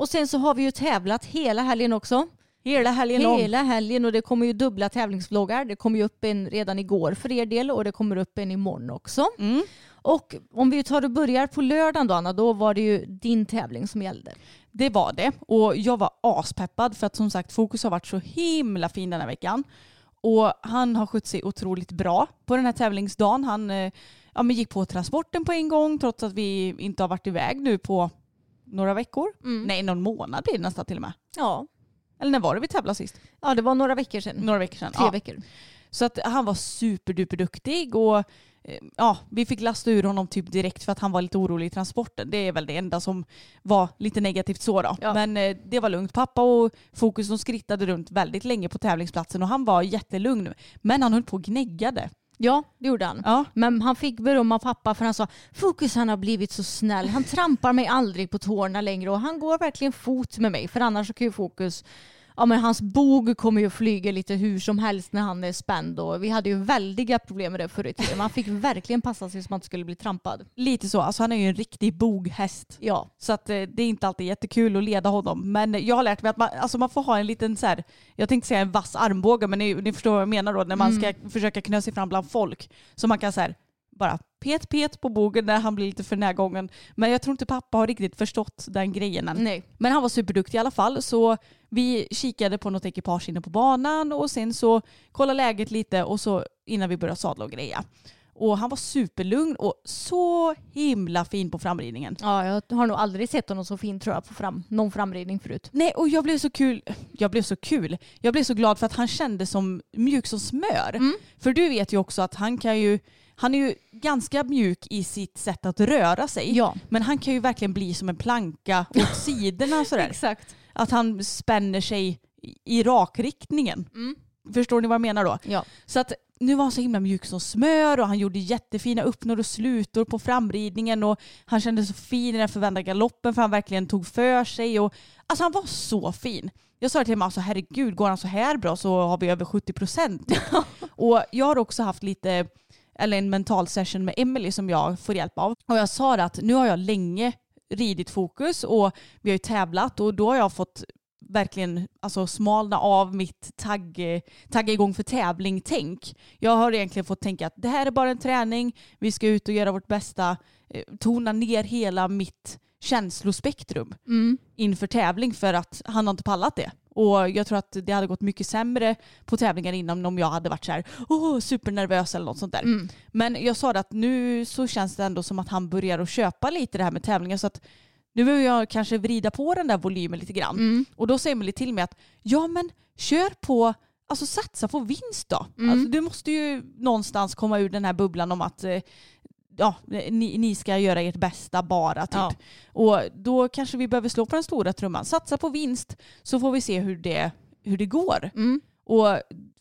Och sen så har vi ju tävlat hela helgen också. Hela helgen lång. Hela helgen och det kommer ju dubbla tävlingsvloggar. Det kom ju upp en redan igår för er del och det kommer upp en imorgon också. Mm. Och om vi tar och börjar på lördagen då Anna, då var det ju din tävling som gällde. Det var det. Och jag var aspeppad för att som sagt Fokus har varit så himla fin den här veckan. Och han har skött sig otroligt bra på den här tävlingsdagen. Han eh, ja, gick på transporten på en gång trots att vi inte har varit iväg nu på några veckor. Nej, någon månad blir det nästan till och med. Ja. Eller när var det vi tävlade sist? ja, det var några veckor sedan. Några veckor sedan. Tre ja. veckor. Så att han var superduperduktig och eh, ja, vi fick lasta ur honom typ direkt för att han var lite orolig i transporten. Det är väl det enda som var lite negativt så då. Ja. Men eh, det var lugnt. Pappa och Fokus de skrittade runt väldigt länge på tävlingsplatsen och han var jättelugn. Men han höll på och gnäggade. Ja, det gjorde han. Ja. Men han fick beröm av pappa för han sa Fokus han har blivit så snäll. Han trampar mig aldrig på tårna längre och han går verkligen fot med mig. För annars så kan ju Fokus Ja men hans bog kommer ju flyga lite hur som helst när han är spänd och vi hade ju väldiga problem med det förr i tiden. Man fick verkligen passa sig så man inte skulle bli trampad. Lite så. Alltså han är ju en riktig boghäst. Ja, Så att, eh, det är inte alltid jättekul att leda honom. Men jag har lärt mig att man, alltså man får ha en liten så här, jag tänkte säga en vass armbåge, men ni, ni förstår vad jag menar då, när man ska försöka knö sig fram bland folk. Så man kan så här, bara pet pet på bogen när han blir lite för närgången. Men jag tror inte pappa har riktigt förstått den grejen än. nej. Men han var superduktig i alla fall så vi kikade på något ekipage inne på banan och sen så kollade läget lite och så innan vi började sadla och greja. Och han var superlugn och så himla fin på framridningen. Ja, jag har nog aldrig sett honom så fin tror jag på fram, någon framridning förut. Nej, och jag blev så kul. Jag blev så kul. Jag blev så glad för att han kände som mjuk som smör. Mm. För du vet ju också att han kan ju, han är ju ganska mjuk i sitt sätt att röra sig. Ja. Men han kan ju verkligen bli som en planka åt (laughs) sidorna sådär. Exakt. Att han spänner sig i- rakriktningen. Förstår ni vad jag menar då? Ja. Så att nu var han så himla mjuk som smör och han gjorde jättefina uppnår och slutor på framridningen och han kände så fin i den förvända galoppen för han verkligen tog för sig. Och, alltså han var så fin. Jag sa till honom, alltså, herregud går han så här bra så har vi över 70 procent. (laughs) och jag har också haft lite, eller en mental session med Emily som jag får hjälp av. Och jag sa det att nu har jag länge ridit fokus och vi har ju tävlat och då har jag fått verkligen alltså, smalna av mitt tagg, tagga igång för tävling-tänk. Jag har egentligen fått tänka att det här är bara en träning, vi ska ut och göra vårt bästa, eh, tona ner hela mitt känslospektrum Mm. inför tävling för att han har inte pallat det. Och jag tror att det hade gått mycket sämre på tävlingar innan om jag hade varit så här, åh, supernervös eller något sånt där. Mm. Men jag sa det att nu så känns det ändå som att han börjar att köpa lite det här med tävlingar så att nu behöver jag kanske vrida på den där volymen lite grann. Mm. Och då säger Emelie till mig att ja men kör på, alltså satsa på vinst då. Mm. Alltså, du måste ju någonstans komma ur den här bubblan om att eh, ja, ni, ni ska göra ert bästa bara typ. Ja. Och då kanske vi behöver slå på den stora trumman. Satsa på vinst så får vi se hur det, hur det går. Mm. Och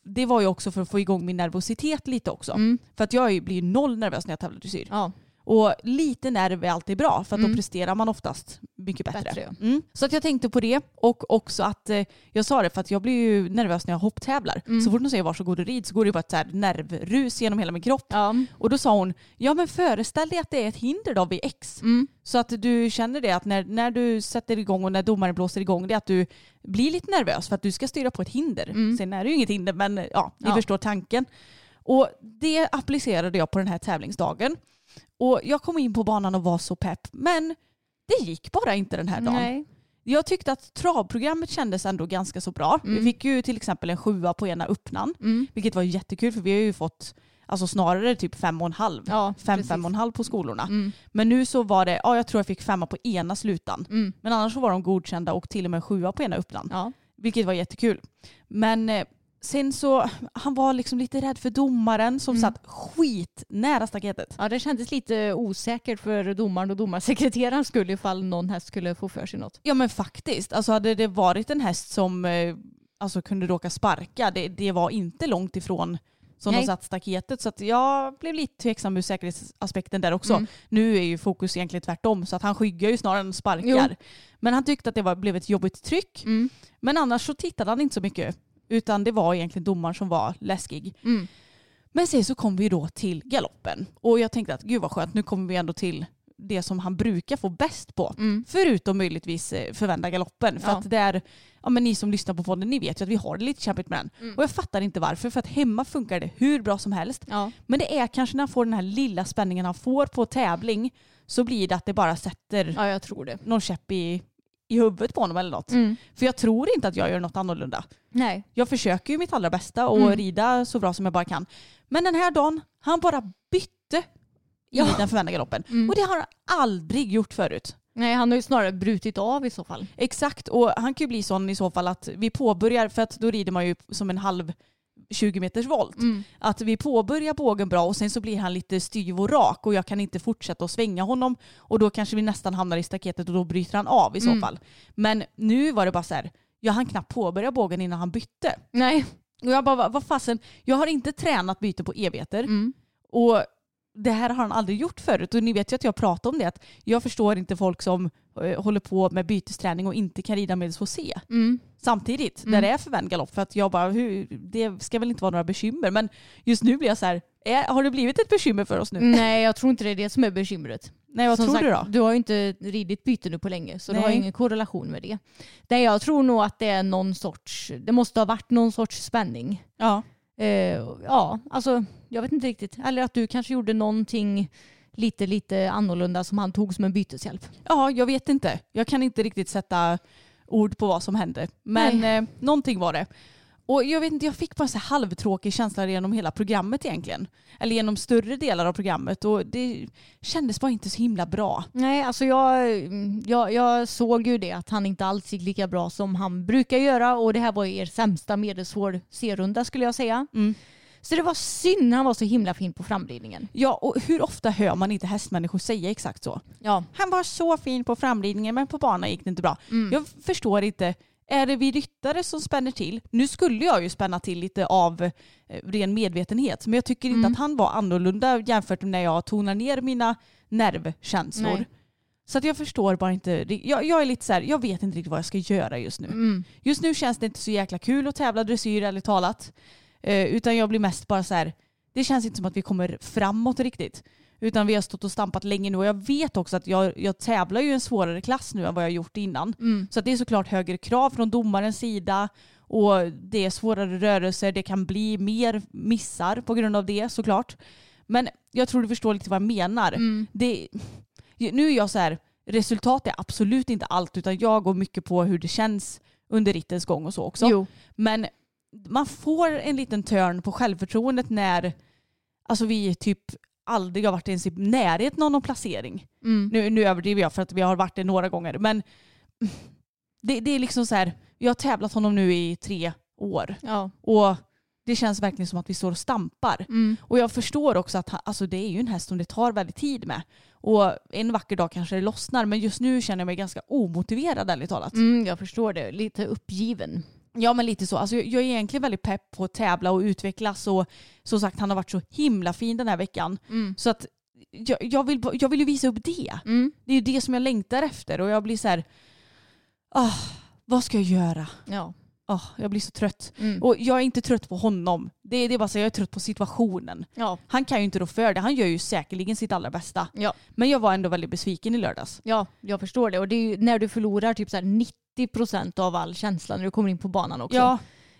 det var ju också för att få igång min nervositet lite också. Mm. För att jag blir ju noll nervös när jag tävlar dressyr. Ja. Och lite nerv är alltid bra för att Mm. då presterar man oftast mycket bättre. Bättre, ja. mm. Så att jag tänkte på det och också att eh, jag sa det för att jag blir ju nervös när jag hopptävlar. Mm. Så fort de säger varsågod och rid så går det bara ett så här nervrus genom hela min kropp. Ja. Och då sa hon, ja men föreställ dig att det är ett hinder då vid X. Mm. Så att du känner det att när, när du sätter igång och när domaren blåser igång det att du blir lite nervös för att du ska styra på ett hinder. Mm. Sen är det ju inget hinder men ja, ni Ja. förstår tanken. Och det applicerade jag på den här tävlingsdagen. Och jag kom in på banan och var så pepp. Men det gick bara inte den här dagen. Nej. Jag tyckte att travprogrammet kändes ändå ganska så bra. Mm. Vi fick ju till exempel en sjua på ena öppnan. Mm. Vilket var jättekul för vi har ju fått alltså snarare typ fem och en halv. Ja, Fem, precis. fem och en halv på skolorna. Mm. Men nu så var det, ja jag tror jag fick femma på ena slutan. Mm. Men annars så var de godkända och till och med sjua på ena öppnan. Ja. Vilket var jättekul. Men eh, sen så, han var liksom lite rädd för domaren som Mm. satt skit nära staketet. ja, det kändes lite osäkert för domaren och domarsekreteraren skulle ifall någon häst skulle få för sig något. Ja men faktiskt, alltså hade det varit en häst som eh, alltså, kunde råka sparka, det, det var inte långt ifrån som Nej. de satt staketet. Så att jag blev lite tveksam ur säkerhetsaspekten där också. Mm. Nu är ju fokus egentligen tvärtom så att han skyggar ju snarare än sparkar. Men han tyckte att det var, blev ett jobbigt tryck. Mm. Men annars så tittade han inte så mycket. Utan det var egentligen domaren som var läskig. Mm. Men sen så kom vi då till galoppen. Och jag tänkte att gud vad skönt, nu kommer vi ändå till det som han brukar få bäst på. Mm. Förutom möjligtvis eh, förvända galoppen. För Ja. att där, ja men ni som lyssnar på podden, ni vet ju att vi har det lite kämpigt med den. Mm. Och jag fattar inte varför. För att hemma funkar det hur bra som helst. Ja. Men det är kanske när han får den här lilla spänningen han får på tävling så blir det att det bara sätter ja, jag tror det. någon käpp i, i huvudet på honom eller något. Mm. För jag tror inte att jag gör något annorlunda. Nej. Jag försöker ju mitt allra bästa och Mm. rida så bra som jag bara kan. Men den här dagen, han bara bytte i Ja. den förvända galoppen. Mm. Och det har han aldrig gjort förut. Nej, han har ju snarare brutit av i så fall. Exakt, och han kan ju bli sån i så fall att vi påbörjar, för att då rider man ju som en halv 20 meters volt. Mm. Att vi påbörjar bågen bra och sen så blir han lite styv och rak och jag kan inte fortsätta att svänga honom och då kanske vi nästan hamnar i staketet och då bryter han av i så Mm. fall. Men nu var det bara så här, jag hann knappt påbörja bågen innan han bytte. Nej. Och jag bara, vad, fasen, jag har inte tränat byte på evigheter Mm. och det här har han aldrig gjort förut och ni vet ju att jag pratar om det att jag förstår inte folk som eh, håller på med bytesträning och inte kan rida med HC Mm. samtidigt Mm. där det är förvänd galopp för att jag bara hur, det ska väl inte vara några bekymmer men just nu blir jag så här är, har det blivit ett bekymmer för oss nu? Nej, jag tror inte det är det som är bekymret. Nej vad Som tror sagt, du då? Du har ju inte ridit byte nu på länge så du har Nej. ju ingen korrelation med det. Nej, jag tror nog att det är någon sorts, det måste ha varit någon sorts spänning. Ja. Eh, ja, alltså jag vet inte riktigt. Eller att du kanske gjorde någonting lite, lite annorlunda som han tog som en byteshjälp. ja, jag vet inte. Jag kan inte riktigt sätta ord på vad som hände. Men eh, någonting var det. Och jag vet inte, jag fick bara en halvtråkig känsla genom hela programmet egentligen. Eller genom större delar av programmet och det kändes bara inte så himla bra. Nej, alltså jag, jag, jag såg ju det att han inte alls gick lika bra som han brukar göra och det här var ju er sämsta medelsvår C-runda skulle jag säga. Mm. Så det var synd, han var så himla fin på framridningen. Ja, och hur ofta hör man inte hästmänniskor säga exakt så? Ja. Han var så fin på framridningen men på banan gick det inte bra. Mm. Jag förstår inte. Är det vi ryttare som spänner till? Nu skulle jag ju spänna till lite av eh, ren medvetenhet men jag tycker inte Mm. att han var annorlunda jämfört med när jag tonar ner mina nervkänslor. Nej. Så att jag förstår bara inte. Jag, jag är lite så här, jag vet inte riktigt vad jag ska göra just nu. Mm. Just nu känns det inte så jäkla kul att tävla dressyr ärligt talat. Eh, utan jag blir mest bara så här, det känns inte som att vi kommer framåt riktigt. Utan vi har stått och stampat länge nu och jag vet också att jag, jag tävlar ju i en svårare klass nu än vad jag gjort innan. Mm. Så det är såklart högre krav från domarens sida och det är svårare rörelser. Det kan bli mer missar på grund av det såklart. Men jag tror du förstår lite vad jag menar. Mm. Det, nu är jag så här, resultat är absolut inte allt utan jag går mycket på hur det känns under rittens gång och så också. Jo. Men man får en liten törn på självförtroendet när alltså vi typ aldrig har varit ens i närheten av någon placering. Mm. Nu, nu överdriver jag för att vi har varit det några gånger. Men det, det är liksom så här, jag har tävlat honom nu i tre år. Ja. Och det känns verkligen som att vi står och stampar. Mm. Och jag förstår också att alltså det är ju en häst som det tar väldigt tid med. Och en vacker dag kanske det lossnar. Men just nu känner jag mig ganska omotiverad ärligt talat. Mm, jag förstår det. Lite uppgiven. Ja men lite så. Alltså, jag är egentligen väldigt pepp på att tävla och utvecklas. Och som sagt han har varit så himla fin den här veckan. Mm. Så att jag, jag, vill, jag vill ju visa upp det. Mm. Det är ju det som jag längtar efter. Och jag blir så här, ah, vad ska jag göra? Ja. Ah, jag blir så trött. Mm. Och jag är inte trött på honom. Det, det är bara så jag är trött på situationen. ja. Han kan ju inte rå för det. Han gör ju säkerligen sitt allra bästa. Ja. Men jag var ändå väldigt besviken i lördags. Ja, jag förstår det. Och det är ju när du förlorar typ så här 90% av all känsla när du kommer in på banan också. Ja,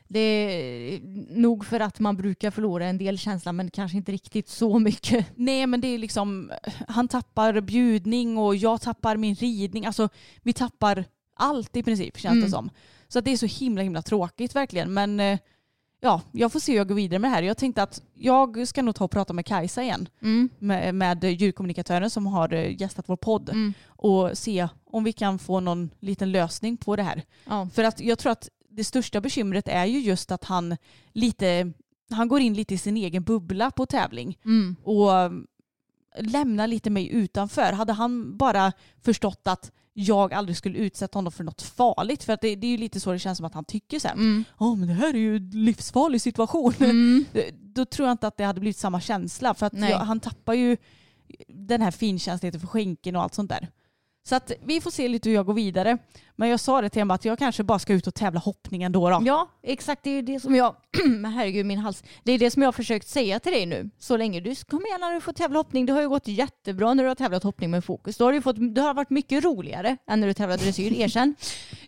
Det är nog för att man brukar förlora en del känsla men kanske inte riktigt så mycket. nej men det är liksom, han tappar bjudning och jag tappar min ridning. Alltså vi tappar allt i princip känns Mm. det som. Så att det är så himla himla tråkigt verkligen. Men eh, ja, jag får se hur jag går vidare med det här. Jag tänkte att jag ska nog ta och prata med Kajsa igen. Mm. Med, med djurkommunikatören som har eh, gästat vår podd. Mm. Och se om vi kan få någon liten lösning på det här. Ja. För att jag tror att det största bekymret är ju just att han lite, han går in lite i sin egen bubbla på tävling Mm. och lämnar lite mig utanför. Hade han bara förstått att jag aldrig skulle utsätta honom för något farligt, för att det, det är ju lite så det känns som att han tycker sen. Mm. Ja men det här är ju en livsfarlig situation. Mm. (laughs) Då tror jag inte att det hade blivit samma känsla för att jag, han tappar ju den här finkänsligheten för skänken och allt sånt där. Så att vi får se lite hur jag går vidare. Men jag sa det till honom att jag kanske bara ska ut och tävla hoppning ändå. Då. Ja, exakt. Det är det som jag... (clears throat) Men herregud, min hals. Det är det som jag har försökt säga till dig nu. Så länge du kom igen när du får tävla hoppning. Det har ju gått jättebra när du har tävlat hoppning med fokus. Då har du fått, det har varit mycket roligare än när du tävlade dressyr. (laughs) Erkänn.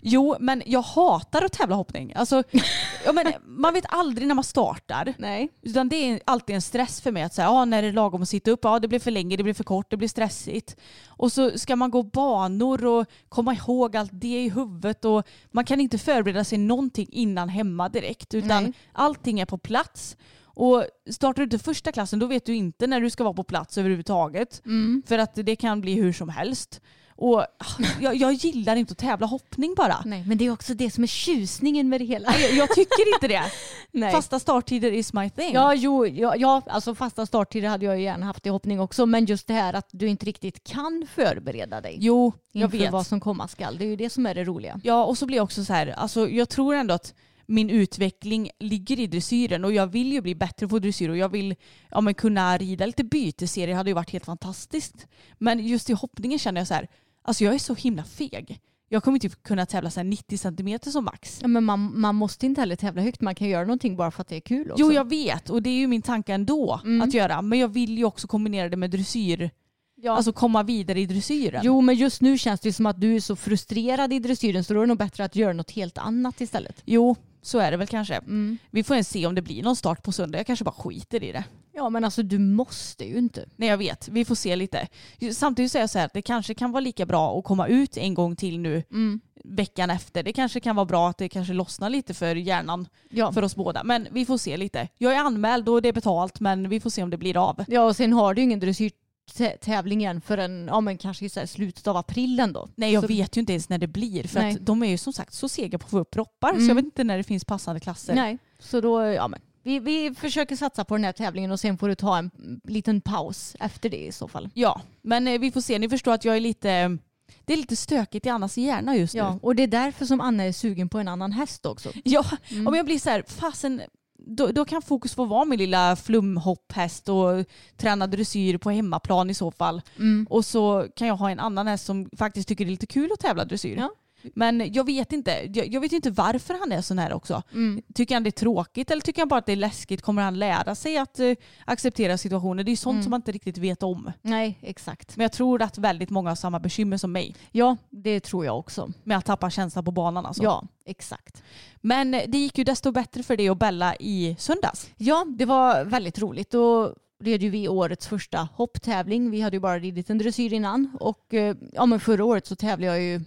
Jo, men jag hatar att tävla hoppning. Alltså, (laughs) ja, men man vet aldrig när man startar. Nej. Utan det är alltid en stress för mig att säga, ja, när det är lagom att sitta upp, ja det blir för länge, det blir för kort, det blir stressigt. Och så ska man gå banor och komma ihåg allt det i huvudet och man kan inte förbereda sig någonting innan hemma direkt utan Nej. allting är på plats. Och startar du inte första klassen då vet du inte när du ska vara på plats överhuvudtaget. Mm. För att det kan bli hur som helst. Och ah, jag, jag gillar inte att tävla hoppning bara. Nej, men det är också det som är tjusningen med det hela. Jag, jag tycker inte det. Nej. Fasta starttider is my thing. Ja, jo, ja, ja, alltså fasta starttider hade jag ju gärna haft i hoppning också. Men just det här att du inte riktigt kan förbereda dig Jo, jag inför vet. vad som komma skall. Det är ju det som är det roliga. Ja, och så blir jag också så här, alltså jag tror ändå att min utveckling ligger i dressyren och jag vill ju bli bättre på dressyr och jag vill ja, men kunna rida lite byteserier hade ju varit helt fantastiskt. Men just i hoppningen känner jag så här, alltså jag är så himla feg. Jag kommer inte kunna tävla så här 90 centimeter som max. Ja, men man, man måste inte heller tävla högt. Man kan göra någonting bara för att det är kul också. Jo, jag vet och det är ju min tanke ändå Mm. att göra. Men jag vill ju också kombinera det med dressyr, ja. alltså komma vidare i dressyren. Jo, men just nu känns det som att du är så frustrerad i dressyren så då är det nog bättre att göra något helt annat istället. Jo, så är det väl kanske. Mm. Vi får ens se om det blir någon start på söndag. Jag kanske bara skiter i det. Ja, men alltså du måste ju inte. Nej jag vet, vi får se lite. Samtidigt säger jag så här att det kanske kan vara lika bra att komma ut en gång till nu Mm. veckan efter. Det kanske kan vara bra att det kanske lossnar lite för hjärnan Ja. för oss båda. Men vi får se lite. Jag är anmäld och det är betalt men vi får se om det blir av. ja, och sen har du ju ingen dressyrtävling förrän ja, men kanske så slutet av april ändå. Nej jag Så- vet ju inte ens när det blir för att de är ju som sagt så sega på att få upp proppar så Mm. jag vet inte när det finns passande klasser. Nej, så då, ja men. Vi, vi försöker satsa på den här tävlingen och sen får du ta en liten paus efter det i så fall. Ja, men eh, vi får se. Ni förstår att jag är lite... Det är lite stökigt i Annas hjärna just Ja, nu. och det är därför som Anna är sugen på en annan häst också. Ja, Mm. om jag blir så här, fasen, då, då kan fokus få vara min lilla flumhopphäst och träna dressyr på hemmaplan i så fall. Mm. Och så kan jag ha en annan häst som faktiskt tycker det är lite kul att tävla dressyr. Ja. Men jag vet inte. Jag, jag vet inte varför han är sån här också. Mm. Tycker han det är tråkigt eller tycker han bara att det är läskigt? Kommer han lära sig att eh, acceptera situationer? Det är ju sånt Mm. som man inte riktigt vet om. Nej, exakt. Men jag tror att väldigt många har samma bekymmer som mig Ja, det tror jag också. med att tappa känslan på banan. Alltså. Ja, exakt. Men det gick ju desto bättre för dig och Bella i söndags. Ja, det var väldigt roligt. Då red ju vi årets första hopptävling. Vi hade ju bara ridit en dressyr innan och eh, ja, men förra året så tävlade jag ju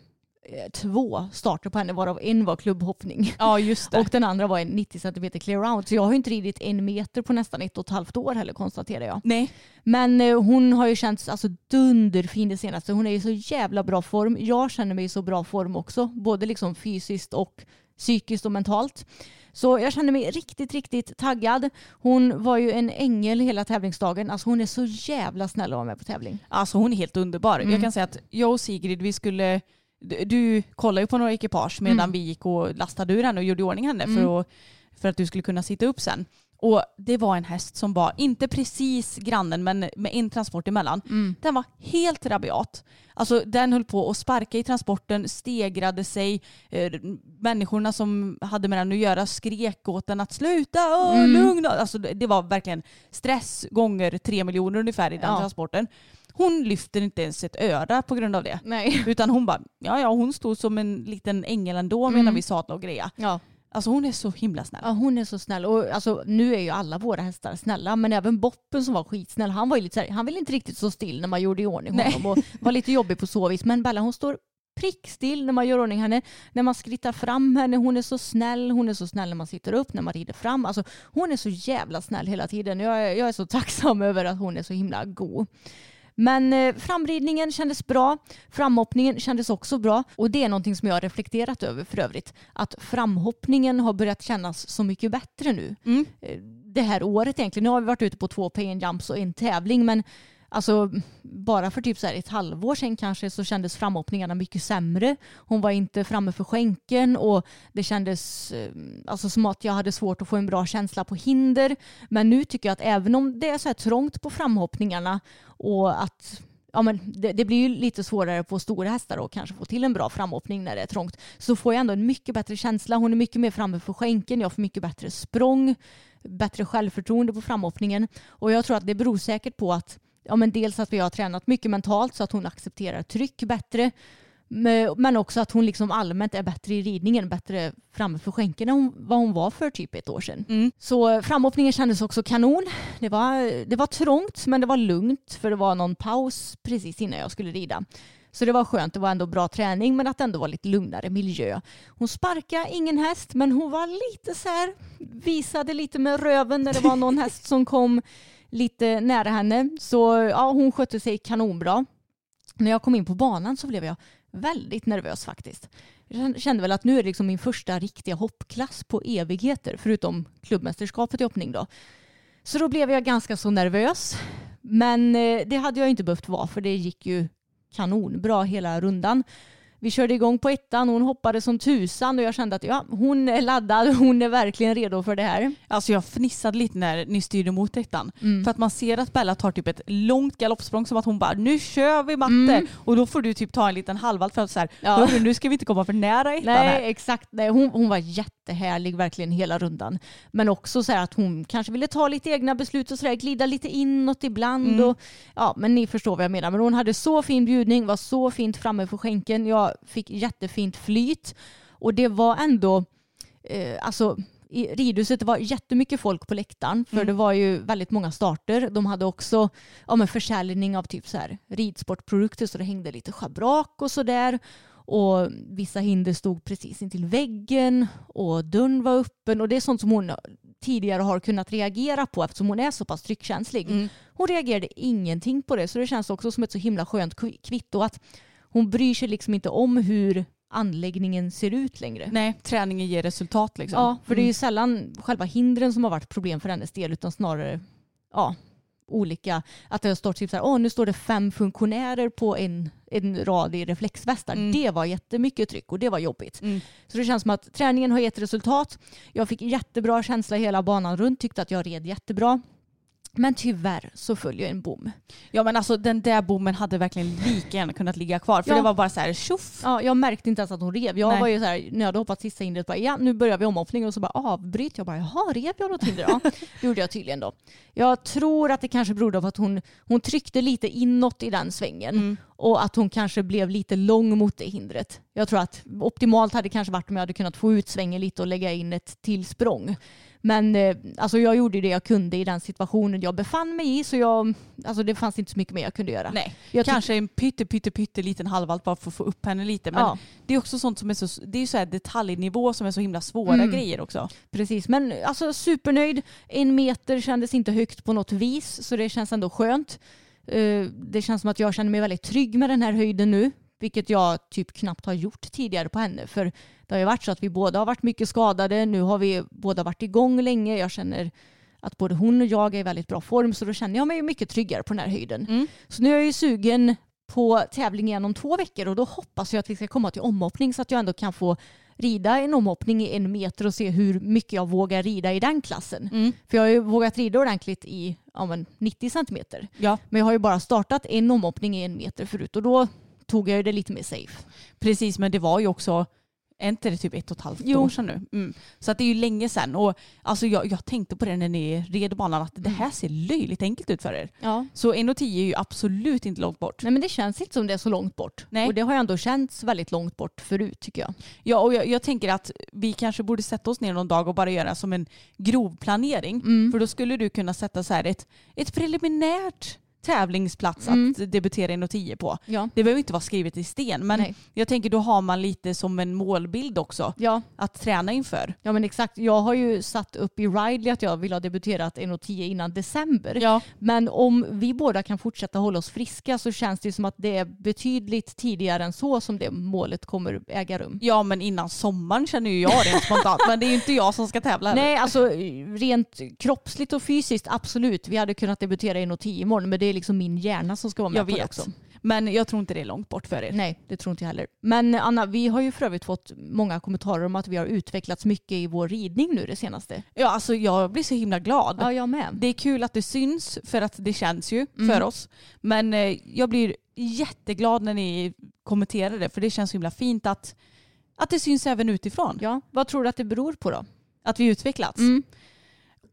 två starter på henne varav en var klubbhoppning. Ja just det. (laughs) Och den andra var en 90 cm clear out. Så jag har ju inte ridit en meter på nästan ett och ett halvt år heller konstaterar jag. Nej. Men eh, hon har ju känts alltså, dunderfin det senaste. Hon är i så jävla bra form. Jag känner mig i så bra form också. Både liksom fysiskt och psykiskt och mentalt. Så jag känner mig riktigt, riktigt taggad. Hon var ju en ängel hela tävlingsdagen. Alltså hon är så jävla snäll att vara med på tävling. Alltså hon är helt underbar. Mm. Jag kan säga att jag och Sigrid, vi skulle, du- kollade ju på några ekipage medan Mm. vi gick och lastade ur henne och gjorde i ordning henne Mm. för, att, för att du skulle kunna sitta upp sen. Och det var en häst som var, inte precis grannen men med en transport emellan. Mm. Den var helt rabiat. Alltså den höll på att sparka i transporten, stegrade sig. Eh, människorna som hade med den att göra skrek åt den att sluta, åh, Mm. lugna. Alltså det var verkligen stress gånger tre miljoner ungefär i den Ja. transporten. Hon lyfter inte ens ett öra på grund av det. Nej. Utan hon bara, ja ja hon stod som en liten ängel ändå medan Mm. vi sadlade och greja. Ja. Alltså hon är så himla snäll. ja, hon är så snäll. Och alltså, nu är ju alla våra hästar snälla, men även Boppen som var skitsnäll, han var ju lite så här, han ville inte riktigt stå still när man gjorde i ordning Nej. honom och var lite jobbig på så vis. Men Bella hon står prickstill när man gör ordning henne, när man skrittar fram henne, hon är så snäll, hon är så snäll när man sitter upp, när man rider fram. Alltså, hon är så jävla snäll hela tiden. Jag är, jag är så tacksam (laughs) över att hon är så himla god. Men eh, framridningen kändes bra, framhoppningen kändes också bra och det är någonting som jag har reflekterat över för övrigt. Att framhoppningen har börjat kännas så mycket bättre nu. Mm. Eh, Det här året egentligen. Nu har vi varit ute på två pay and jumps och en tävling men Alltså bara för typ så här ett halvår sedan kanske så kändes framhoppningarna mycket sämre. Hon var inte framme för skänken och det kändes eh, alltså som att jag hade svårt att få en bra känsla på hinder. Men nu tycker jag att även om det är så här trångt på framhoppningarna och att ja, men det, det blir ju lite svårare på stora hästar att kanske få till en bra framhoppning när det är trångt. Så får jag ändå en mycket bättre känsla. Hon är mycket mer framme för skänken. Jag får mycket bättre språng, bättre självförtroende på framhoppningen. Och jag tror att det beror säkert på att ja, men dels att vi har tränat mycket mentalt så att hon accepterar tryck bättre. Men också att hon liksom allmänt är bättre i ridningen, bättre framme för skänken än vad hon var för typ ett år sedan. Mm. Så framhoppningen kändes också kanon. Det var, det var trångt men det var lugnt för det var någon paus precis innan jag skulle rida. Så det var skönt, det var ändå bra träning men att det ändå var lite lugnare miljö. Hon sparkade ingen häst men hon var lite så här, visade lite med röven när det var någon häst som kom lite nära henne. Så ja, hon skötte sig kanonbra. När jag kom in på banan så blev jag väldigt nervös faktiskt. Jag kände väl att nu är det liksom min första riktiga hoppklass på evigheter förutom klubbmästerskapet i hoppning då. Så då blev jag ganska så nervös. Men eh, det hade jag inte behövt vara för det gick ju kanonbra hela rundan. Vi körde igång på ettan och hon hoppade som tusan och jag kände att ja, hon är laddad, (laughs) hon är verkligen redo för det här. Alltså jag fnissade lite när ni styrde mot ettan. Mm. För att man ser att Bella tar typ ett långt galoppsprång som att hon bara nu kör vi matte. Mm. Och då får du typ ta en liten halvvalt för att så här, Ja. "Hörru, nu ska vi inte komma för nära ettan här. Nej, exakt. Nej, hon, hon var jättehärlig verkligen hela rundan. Men också så här att hon kanske ville ta lite egna beslut och så där, glida lite inåt ibland. Mm. Och, ja, men ni förstår vad jag menar. Men hon hade så fin bjudning, var så fint framme för skänken. Jag fick jättefint flyt. Och det var ändå, eh, alltså i ridhuset det var jättemycket folk på läktaren för Mm. det var ju väldigt många starter. De hade också ja, men försäljning av typ så här ridsportprodukter så det hängde lite schabrak och sådär. Och vissa hinder stod precis intill väggen och dörren var öppen och det är sånt som hon tidigare har kunnat reagera på eftersom hon är så pass tryckkänslig. Mm. Hon reagerade ingenting på det så det känns också som ett så himla skönt kvi- kvitto att hon bryr sig liksom inte om hur anläggningen ser ut längre. Nej, träningen ger resultat liksom. Ja, för det är ju Mm. sällan själva hindren som har varit problem för hennes del utan snarare ja, olika, att det har stått typ så här, åh nu står det fem funktionärer på en, en rad i reflexvästar. Mm. Det var jättemycket tryck och det var jobbigt. Mm. Så det känns som att träningen har gett resultat. Jag fick jättebra känsla hela banan runt, tyckte att jag red jättebra. Men tyvärr så följer en bom. Ja men alltså den där bommen hade verkligen lika gärna kunnat ligga kvar. För Ja. det var bara så här tjoff. Ja, jag märkte inte ens att hon rev. Jag Nej. var ju så här, när jag hade hoppat sista hindret, bara, ja, nu börjar vi omhoppning och så bara avbryt. Jag bara, jaha, rev jag något hinder? Ja, (laughs) det gjorde jag tydligen då. Jag tror att det kanske berodde på att hon, hon tryckte lite inåt i den svängen Mm. och att hon kanske blev lite lång mot det hindret. Jag tror att optimalt hade kanske varit om jag hade kunnat få ut svängen lite och lägga in ett till språng. Men eh, alltså jag gjorde det jag kunde i den situationen jag befann mig i så jag, alltså det fanns inte så mycket mer jag kunde göra. Nej, Jag kanske en pytte, pytte, pytte liten halvvalt bara för att få upp henne lite. Men Ja. det är också sånt som är så, det är så här detaljnivå som är så himla svåra Mm. grejer också. Precis, men alltså supernöjd. En meter kändes inte högt på något vis så det känns ändå skönt. Eh, Det känns som att jag känner mig väldigt trygg med den här höjden nu. Vilket jag typ knappt har gjort tidigare på henne. För det har ju varit så att vi båda har varit mycket skadade. Nu har vi båda varit igång länge. Jag känner att både hon och jag är i väldigt bra form. Så då känner jag mig mycket tryggare på den här höjden. Mm. Så nu är jag ju sugen på tävling igen om två veckor. Och då hoppas jag att vi ska komma till omhoppning så att jag ändå kan få rida en omhoppning i en meter och se hur mycket jag vågar rida i den klassen. Mm. För jag har ju vågat rida ordentligt i ja, men 90 centimeter. Ja, Men jag har ju bara startat en omhoppning i en meter förut och då tog jag ju det lite mer safe. precis. Men det var ju också, är inte det typ ett och ett halvt Jo. år sedan nu? Mm. Så att det är ju länge sedan. Och alltså jag, jag tänkte på det när ni red banan att det här ser löjligt enkelt ut för er. Ja. Så 1,10 är ju absolut inte långt bort. Nej men det känns inte som det är så långt bort. Nej. Och det har ju ändå känts väldigt långt bort förut tycker jag. Ja, och jag, jag tänker att vi kanske borde sätta oss ner någon dag och bara göra som en grov planering. Mm. För då skulle du kunna sätta så här ett, ett preliminärt tävlingsplats Mm. att debutera i 10 på. Ja. Det behöver inte vara skrivet i sten men Nej. jag tänker då har man lite som en målbild också Ja. att träna inför. ja men exakt. Jag har ju satt upp i Ridley att jag vill ha debuterat 1.10 innan december. Ja, Men om vi båda kan fortsätta hålla oss friska så känns det som att det är betydligt tidigare än så som det målet kommer äga rum. ja men innan sommaren känner ju jag rent spontant men det är ju inte jag som ska tävla heller. Nej, alltså rent kroppsligt och fysiskt absolut. Vi hade kunnat debutera i 1.10 imorgon men det är liksom min hjärna som ska vara med jag på det vet. också. Men jag tror inte det är långt bort för er. Nej, det tror inte jag heller. Men Anna, vi har ju för övrigt fått många kommentarer om att vi har utvecklats mycket i vår ridning nu det senaste. Ja, alltså jag blir så himla glad. Ja, jag med. Det är kul att det syns för att det känns ju Mm. för oss. Men eh, jag blir jätteglad när ni kommenterar det för det känns så himla fint att, att det syns även utifrån. Ja, vad tror du att det beror på då? Att vi utvecklats. Mm.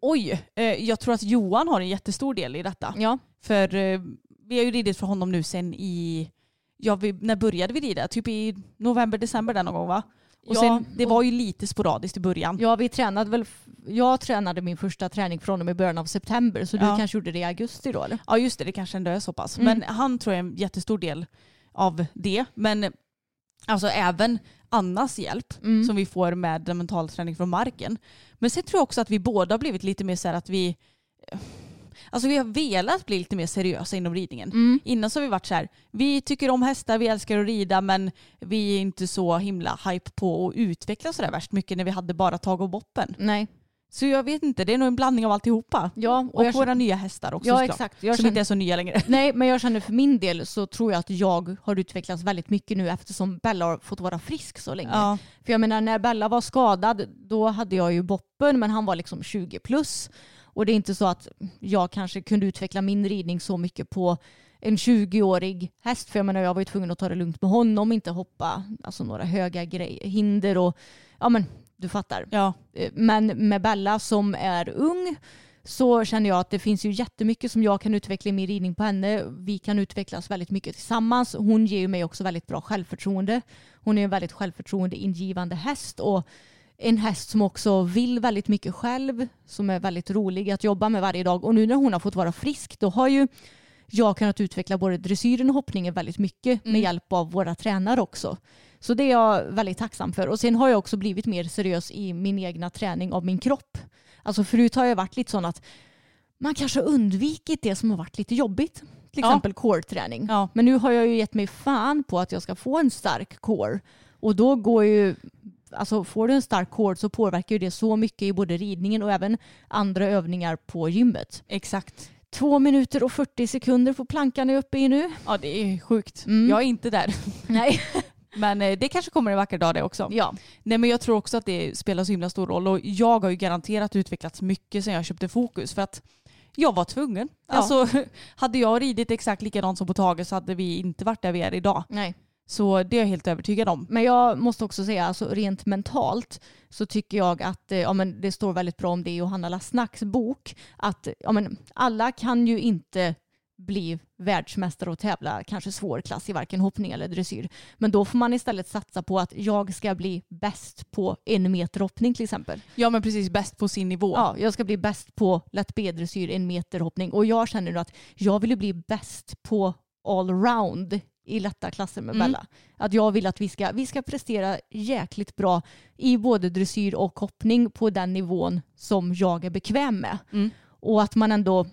Oj, eh, jag tror att Johan har en jättestor del i detta. Ja, För eh, vi har ju ridit för honom nu sen i, ja vi, när började vi rida? Typ i november, december där någon gång va? Och Ja, sen, det var ju lite sporadiskt i början. ja vi tränade väl, jag tränade min första träning från och med början av september så du Ja. kanske gjorde det i augusti då eller? Ja just det, det kanske ändå är så pass. Mm. Men han tror jag är en jättestor del av det. Men alltså även Annas hjälp Mm. som vi får med den mental träning från marken. Men sen tror jag också att vi båda har blivit lite mer så här att vi Alltså vi har velat bli lite mer seriösa inom ridningen. Mm. Innan så har vi varit så här, vi tycker om hästar, vi älskar att rida men vi är inte så himla hype på att utveckla sådär värst mycket när vi hade bara tag och boppen. Nej. Så jag vet inte, det är nog en blandning av alltihopa. Ja, Och, och våra nya hästar också Ja, såklart. exakt. Jag som känner- inte är så nya längre. (laughs) Nej, men jag känner för min del så tror jag att jag har utvecklats väldigt mycket nu eftersom Bella har fått vara frisk så länge. Ja. För jag menar när Bella var skadad då hade jag ju boppen men han var liksom 20 plus. Och det är inte så att jag kanske kunde utveckla min ridning så mycket på en 20-årig häst. För jag menar jag var ju tvungen att ta det lugnt med honom, inte hoppa alltså några höga hinder och ja men du fattar. Ja. Eh, Men med Bella som är ung så känner jag att det finns ju jättemycket som jag kan utveckla i min ridning på henne. Vi kan utvecklas väldigt mycket tillsammans. Hon ger ju mig också väldigt bra självförtroende. Hon är en väldigt självförtroendeingivande häst och en häst som också vill väldigt mycket själv, som är väldigt rolig att jobba med varje dag. Och nu när hon har fått vara frisk, då har ju jag kunnat utveckla både dressyren och hoppningen väldigt mycket med Mm. hjälp av våra tränare också. Så det är jag väldigt tacksam för. Och sen har jag också blivit mer seriös i min egna träning av min kropp. Alltså förut har jag varit lite sån att man kanske har undvikit det som har varit lite jobbigt. Till Ja. exempel core-träning. Ja. Men nu har jag ju gett mig fan på att jag ska få en stark core. Och då går ju, alltså får du en stark core så påverkar ju det så mycket i både ridningen och även andra övningar på gymmet. Exakt. Två minuter och 40 sekunder på plankan är uppe i nu. Ja det är sjukt. Mm. Jag är inte där. Nej. (laughs) Men eh, det kanske kommer en vacker dag det också. Ja. Nej men jag tror också att det spelar så himla stor roll och jag har ju garanterat utvecklats mycket sedan jag köpte Fokus för att jag var tvungen. Ja. Alltså, (laughs) hade jag ridit exakt likadant som på Tage så hade vi inte varit där vi är idag. Nej. Så det är jag helt övertygad om. Men jag måste också säga, alltså rent mentalt så tycker jag att eh, ja, men det står väldigt bra om det i Johanna Lassnacks bok. Att ja, men alla kan ju inte bli världsmästare och tävla kanske svårklass i varken hoppning eller dressyr. Men då får man istället satsa på att jag ska bli bäst på en meter hoppning till exempel. Ja men precis bäst på sin nivå. Ja, jag ska bli bäst på lätt B-dressyr, en meter hoppning. Och jag känner nu att jag vill ju bli bäst på allround i lätta klasser med Mm. Bella. Att jag vill att vi ska, vi ska prestera jäkligt bra i både dressyr och hoppning på den nivån som jag är bekväm med. Mm. Och att man ändå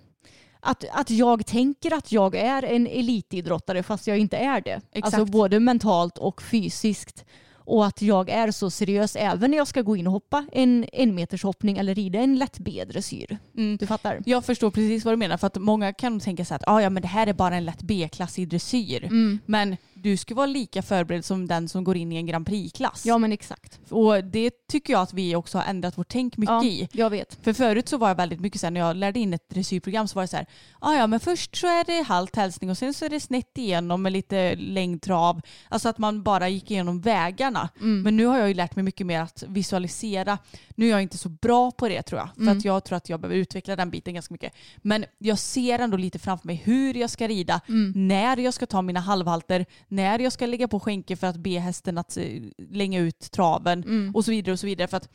att, att jag tänker att jag är en elitidrottare fast jag inte är det. Exakt. Alltså både mentalt och fysiskt. Och att jag är så seriös även när jag ska gå in och hoppa en en meters hoppning eller rida en lätt B-dressyr. Mm. Du fattar? Jag förstår precis vad du menar för att många kan tänka så att ah, ja men det här är bara en lätt B-klass i dressyr. Mm. Men du ska vara lika förberedd som den som går in i en Grand Prix-klass. Ja men exakt. Och det tycker jag att vi också har ändrat vårt tänk mycket Ja, i. jag vet. För förut så var jag väldigt mycket så här, när jag lärde in ett dressyrprogram så var det så här, ah, ja men först så är det halt hälsning och sen så är det snett igenom med lite längdtrav. Alltså att man bara gick igenom vägarna. Mm. Men nu har jag ju lärt mig mycket mer att visualisera. Nu är jag inte så bra på det tror jag. För Mm. att jag tror att jag behöver utveckla den biten ganska mycket. Men jag ser ändå lite framför mig hur jag ska rida, Mm. när jag ska ta mina halvhalter, när jag ska lägga på skänke för att be hästen att eh, länga ut traven Mm. och så vidare och så vidare. För att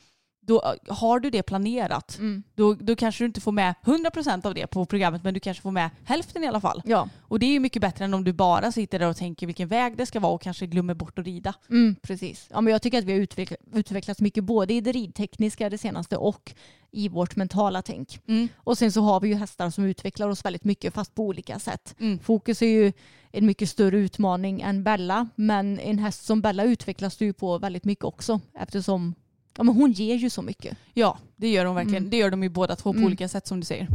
då eh, har du det planerat, Mm. då, då kanske du inte får med 100% av det på programmet men du kanske får med hälften i alla fall. Ja, Och det är ju mycket bättre än om du bara sitter där och tänker vilken väg det ska vara och kanske glömmer bort att rida. mm, precis. Ja, men jag tycker att vi har utvecklat, utvecklats mycket både i det ridtekniska det senaste och i vårt mentala tänk. Mm. Och sen så har vi ju hästar som utvecklar oss väldigt mycket fast på olika sätt. Mm. Fokus är ju en mycket större utmaning än Bella men en häst som Bella utvecklas du ju på väldigt mycket också eftersom ja, men hon ger ju så mycket. Ja, det gör de verkligen. Mm. Det gör de ju båda två på Mm. olika sätt som du säger.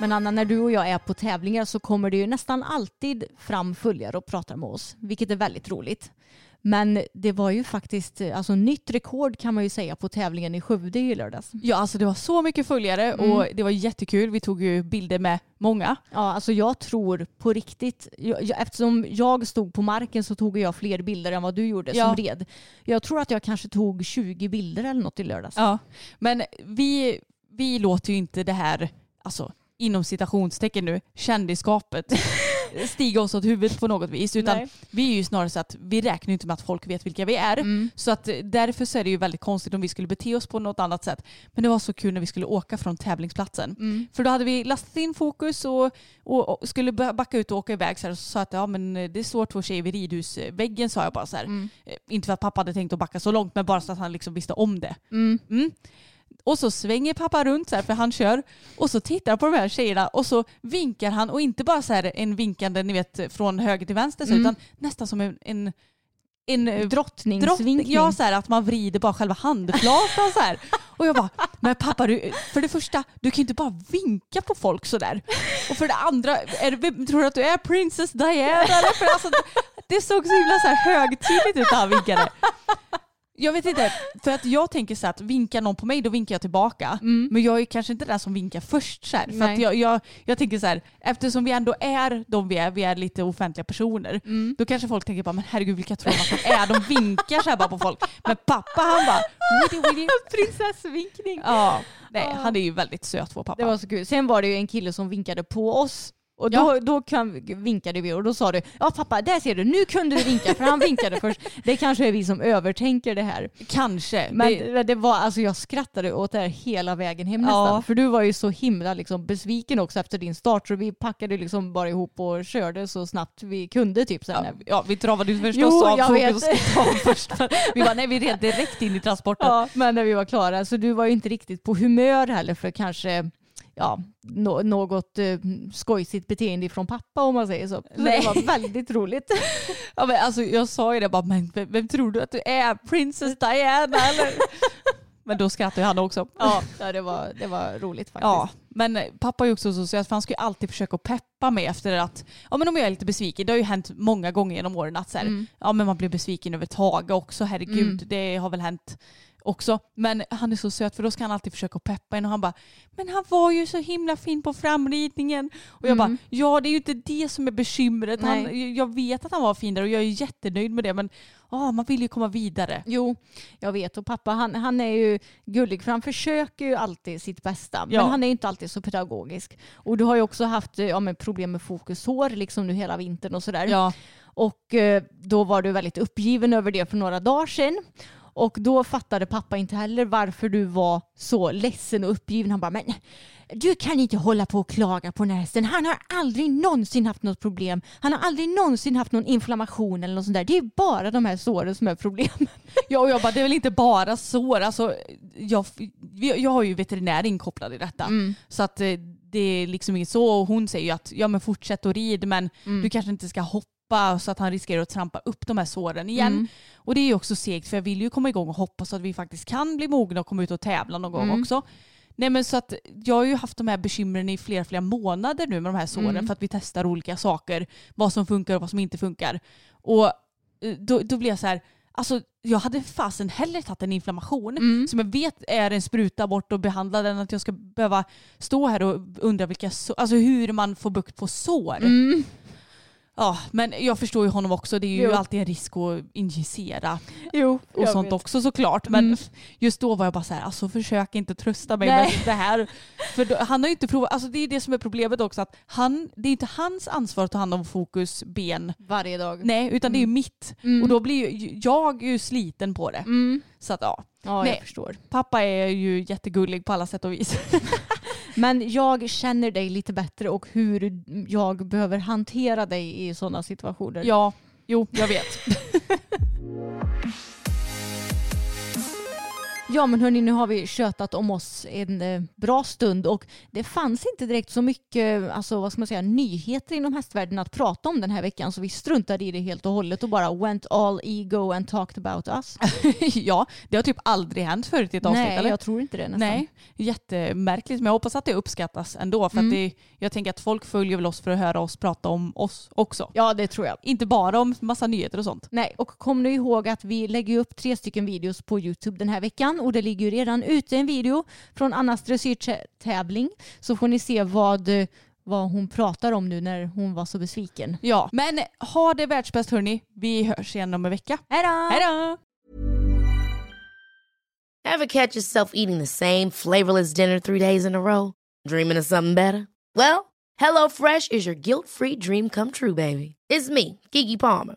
Men Anna, när du och jag är på tävlingar så kommer det ju nästan alltid fram följare och pratar med oss, vilket är väldigt roligt. Men det var ju faktiskt alltså, nytt rekord kan man ju säga på tävlingen i Skövde i lördags. Ja, alltså det var så mycket följare Mm. och det var jättekul. Vi tog ju bilder med många. Ja, alltså jag tror på riktigt, jag, jag, eftersom jag stod på marken så tog jag fler bilder än vad du gjorde Ja. som red. Jag tror att jag kanske tog 20 bilder eller något i lördags. Ja, men vi, vi låter ju inte det här, alltså inom citationstecken nu, kändisskapet (laughs) stiga oss åt huvudet på något vis. Utan Nej. vi är ju snarare så att vi räknar inte med att folk vet vilka vi är. Mm. Så att eh, därför så är det ju väldigt konstigt om vi skulle bete oss på något annat sätt. Men det var så kul när vi skulle åka från tävlingsplatsen. Mm. För då hade vi lastat in fokus och, och, och skulle ba- backa ut och åka iväg så här och så sa att ja, men eh, det står två tjejer vid ridhusväggen sa jag bara så här. Mm. Eh, Inte för att pappa hade tänkt att backa så långt men bara så att han liksom visste om det. Och så svänger pappa runt så här för han kör och så tittar på de här tjejerna och så vinkar han och inte bara så här en vinkande ni vet från höger till vänster Mm. utan nästan som en, en, en eh, Drottningsvinkning. Drott, ja, så här, att man vrider bara själva handflatan så här. Och jag bara, men pappa, du, för det första, du kan ju inte bara vinka på folk så där. Och för det andra, är, tror du att du är Princess Diana? Eller? För alltså, det såg så himla så här högtidligt ut när han vinkade. Jag vet inte, för att jag tänker så att vinkar någon på mig då vinkar jag tillbaka. Mm. Men jag är kanske inte den som vinkar först. Så här, för Nej. att jag, jag, jag tänker så här, eftersom vi ändå är de vi är, vi är lite offentliga personer. Mm. Då kanske folk tänker bara, men herregud vilka tror man att de är? De vinkar så här bara på folk. Men pappa han bara. (laughs) Prinsessvinkning. Ja, nej, han är ju väldigt söt vår pappa. Det var så kul. Sen var det ju en kille som vinkade på oss. Och då, Ja. då kan, vinkade vi och då sa du ja pappa där ser du nu kunde du vinka för han vinkade först. Det kanske är vi som övertänker det här. Kanske. Men det, det, var, alltså jag skrattade åt det här hela vägen hem nästan. Ja. För du var ju så himla liksom besviken också efter din start så vi packade liksom bara ihop och körde så snabbt vi kunde typ sen. ja, ja, vi travade ju förstås Jo, av jag vet. (laughs) först. Vi var, nej, vi red direkt in i transporten. Ja, men när vi var klara. Så du var ju inte riktigt på humör heller för kanske ja, nå- något eh, skojsigt beteende från pappa om man säger så. så det var väldigt roligt. (laughs) Ja, men alltså, jag sa ju det bara, men vem, vem tror du att du är? Princess Diana eller? (laughs) men då skrattade han också. (laughs) Ja, det, var, det var roligt faktiskt. Ja, men pappa är ju också så söt för han ska ju alltid försöka peppa mig efter att, ja men om jag är lite besviken, det har ju hänt många gånger genom åren att så här, Mm. ja men man blir besviken över Tage också, herregud, Mm. det har väl hänt också. Men han är så söt för då ska han alltid försöka peppa en och han bara Men han var ju så himla fin på framridningen. Och jag Mm. bara Ja det är ju inte det som är bekymret. Han, jag vet att han var fin där och jag är jättenöjd med det men ah, man vill ju komma vidare. Jo, jag vet. Och pappa han, han är ju gullig för han försöker ju alltid sitt bästa. Ja. Men han är inte alltid så pedagogisk. Och du har ju också haft eh, ja, men problem med fokushår liksom nu hela vintern och sådär. Ja, Och eh, då var du väldigt uppgiven över det för några dagar sedan. Och då fattade pappa inte heller varför du var så ledsen och uppgiven. Han bara, men du kan inte hålla på och klaga på den här hästen. Han har aldrig någonsin haft något problem. Han har aldrig någonsin haft någon inflammation eller något sånt där. Det är bara de här såren som är problem. (laughs) ja och jag bara det är väl inte bara sår. Alltså, jag, jag har ju veterinär inkopplad i detta. Mm. Så att eh, det är liksom inget så. Och hon säger ju att ja men fortsätt att rid men Mm. du kanske inte ska hoppa så att han riskerar att trampa upp de här såren igen. Mm. Och det är ju också segt för jag vill ju komma igång och hoppas att vi faktiskt kan bli mogna och komma ut och tävla någon gång Mm. också. Nej men så att jag har ju haft de här bekymren i flera, flera månader nu med de här såren Mm. för att vi testar olika saker. Vad som funkar och vad som inte funkar. Och eh, då, då blir jag så här, alltså jag hade fasen hellre tagit en inflammation Mm. som jag vet är en spruta bort och behandla den att jag ska behöva stå här och undra vilka så, alltså hur man får bukt på sår. Mm. Ja, men jag förstår ju honom också. Det är ju Jo. alltid en risk att injicera Jo, och sånt vet. också såklart. Men Mm. just då var jag bara så här, alltså försök inte trösta mig Nej. med det här. För då, han har ju inte provat, alltså det är det som är problemet också att han, det är inte hans ansvar att ta hand om fokus, ben, Varje dag. nej utan det är ju mitt. Mm. Och då blir ju jag ju sliten på det. Mm. Så att ja, Ja, Nej. jag förstår. pappa är ju jättegullig på alla sätt och vis. (laughs) Men jag känner dig lite bättre och hur jag behöver hantera dig i sådana situationer. ja, jo jag vet. (laughs) Ja men hörni, nu har vi tjötat om oss en eh, bra stund och det fanns inte direkt så mycket alltså, vad ska man säga, nyheter inom hästvärlden att prata om den här veckan så vi struntade i det helt och hållet och bara went all ego and talked about us. (laughs) ja, det har typ aldrig hänt förut i ett avsnitt Nej, eller? jag tror inte det nästan. Nej, jättemärkligt. Men jag hoppas att det uppskattas ändå. För Mm. det, jag tänker att folk följer väl oss för att höra oss prata om oss också. Ja det tror jag. Inte bara om massa nyheter och sånt. Nej, och kom nu ihåg att vi lägger upp tre stycken videos på Youtube den här veckan och det ligger ju redan ute en video från Annas dressyrtävling så får ni se vad, eh, vad hon pratar om nu när hon var så besviken. Ja, men ha det världsbäst hörni. Vi hörs igen om en vecka. Hej då! Hej då! Ever catch yourself eating the same flavorless dinner three days in a row? Dreaming of something better? Well, HelloFresh is your guilt-free dream come true, baby. It's me, Kiki Palmer.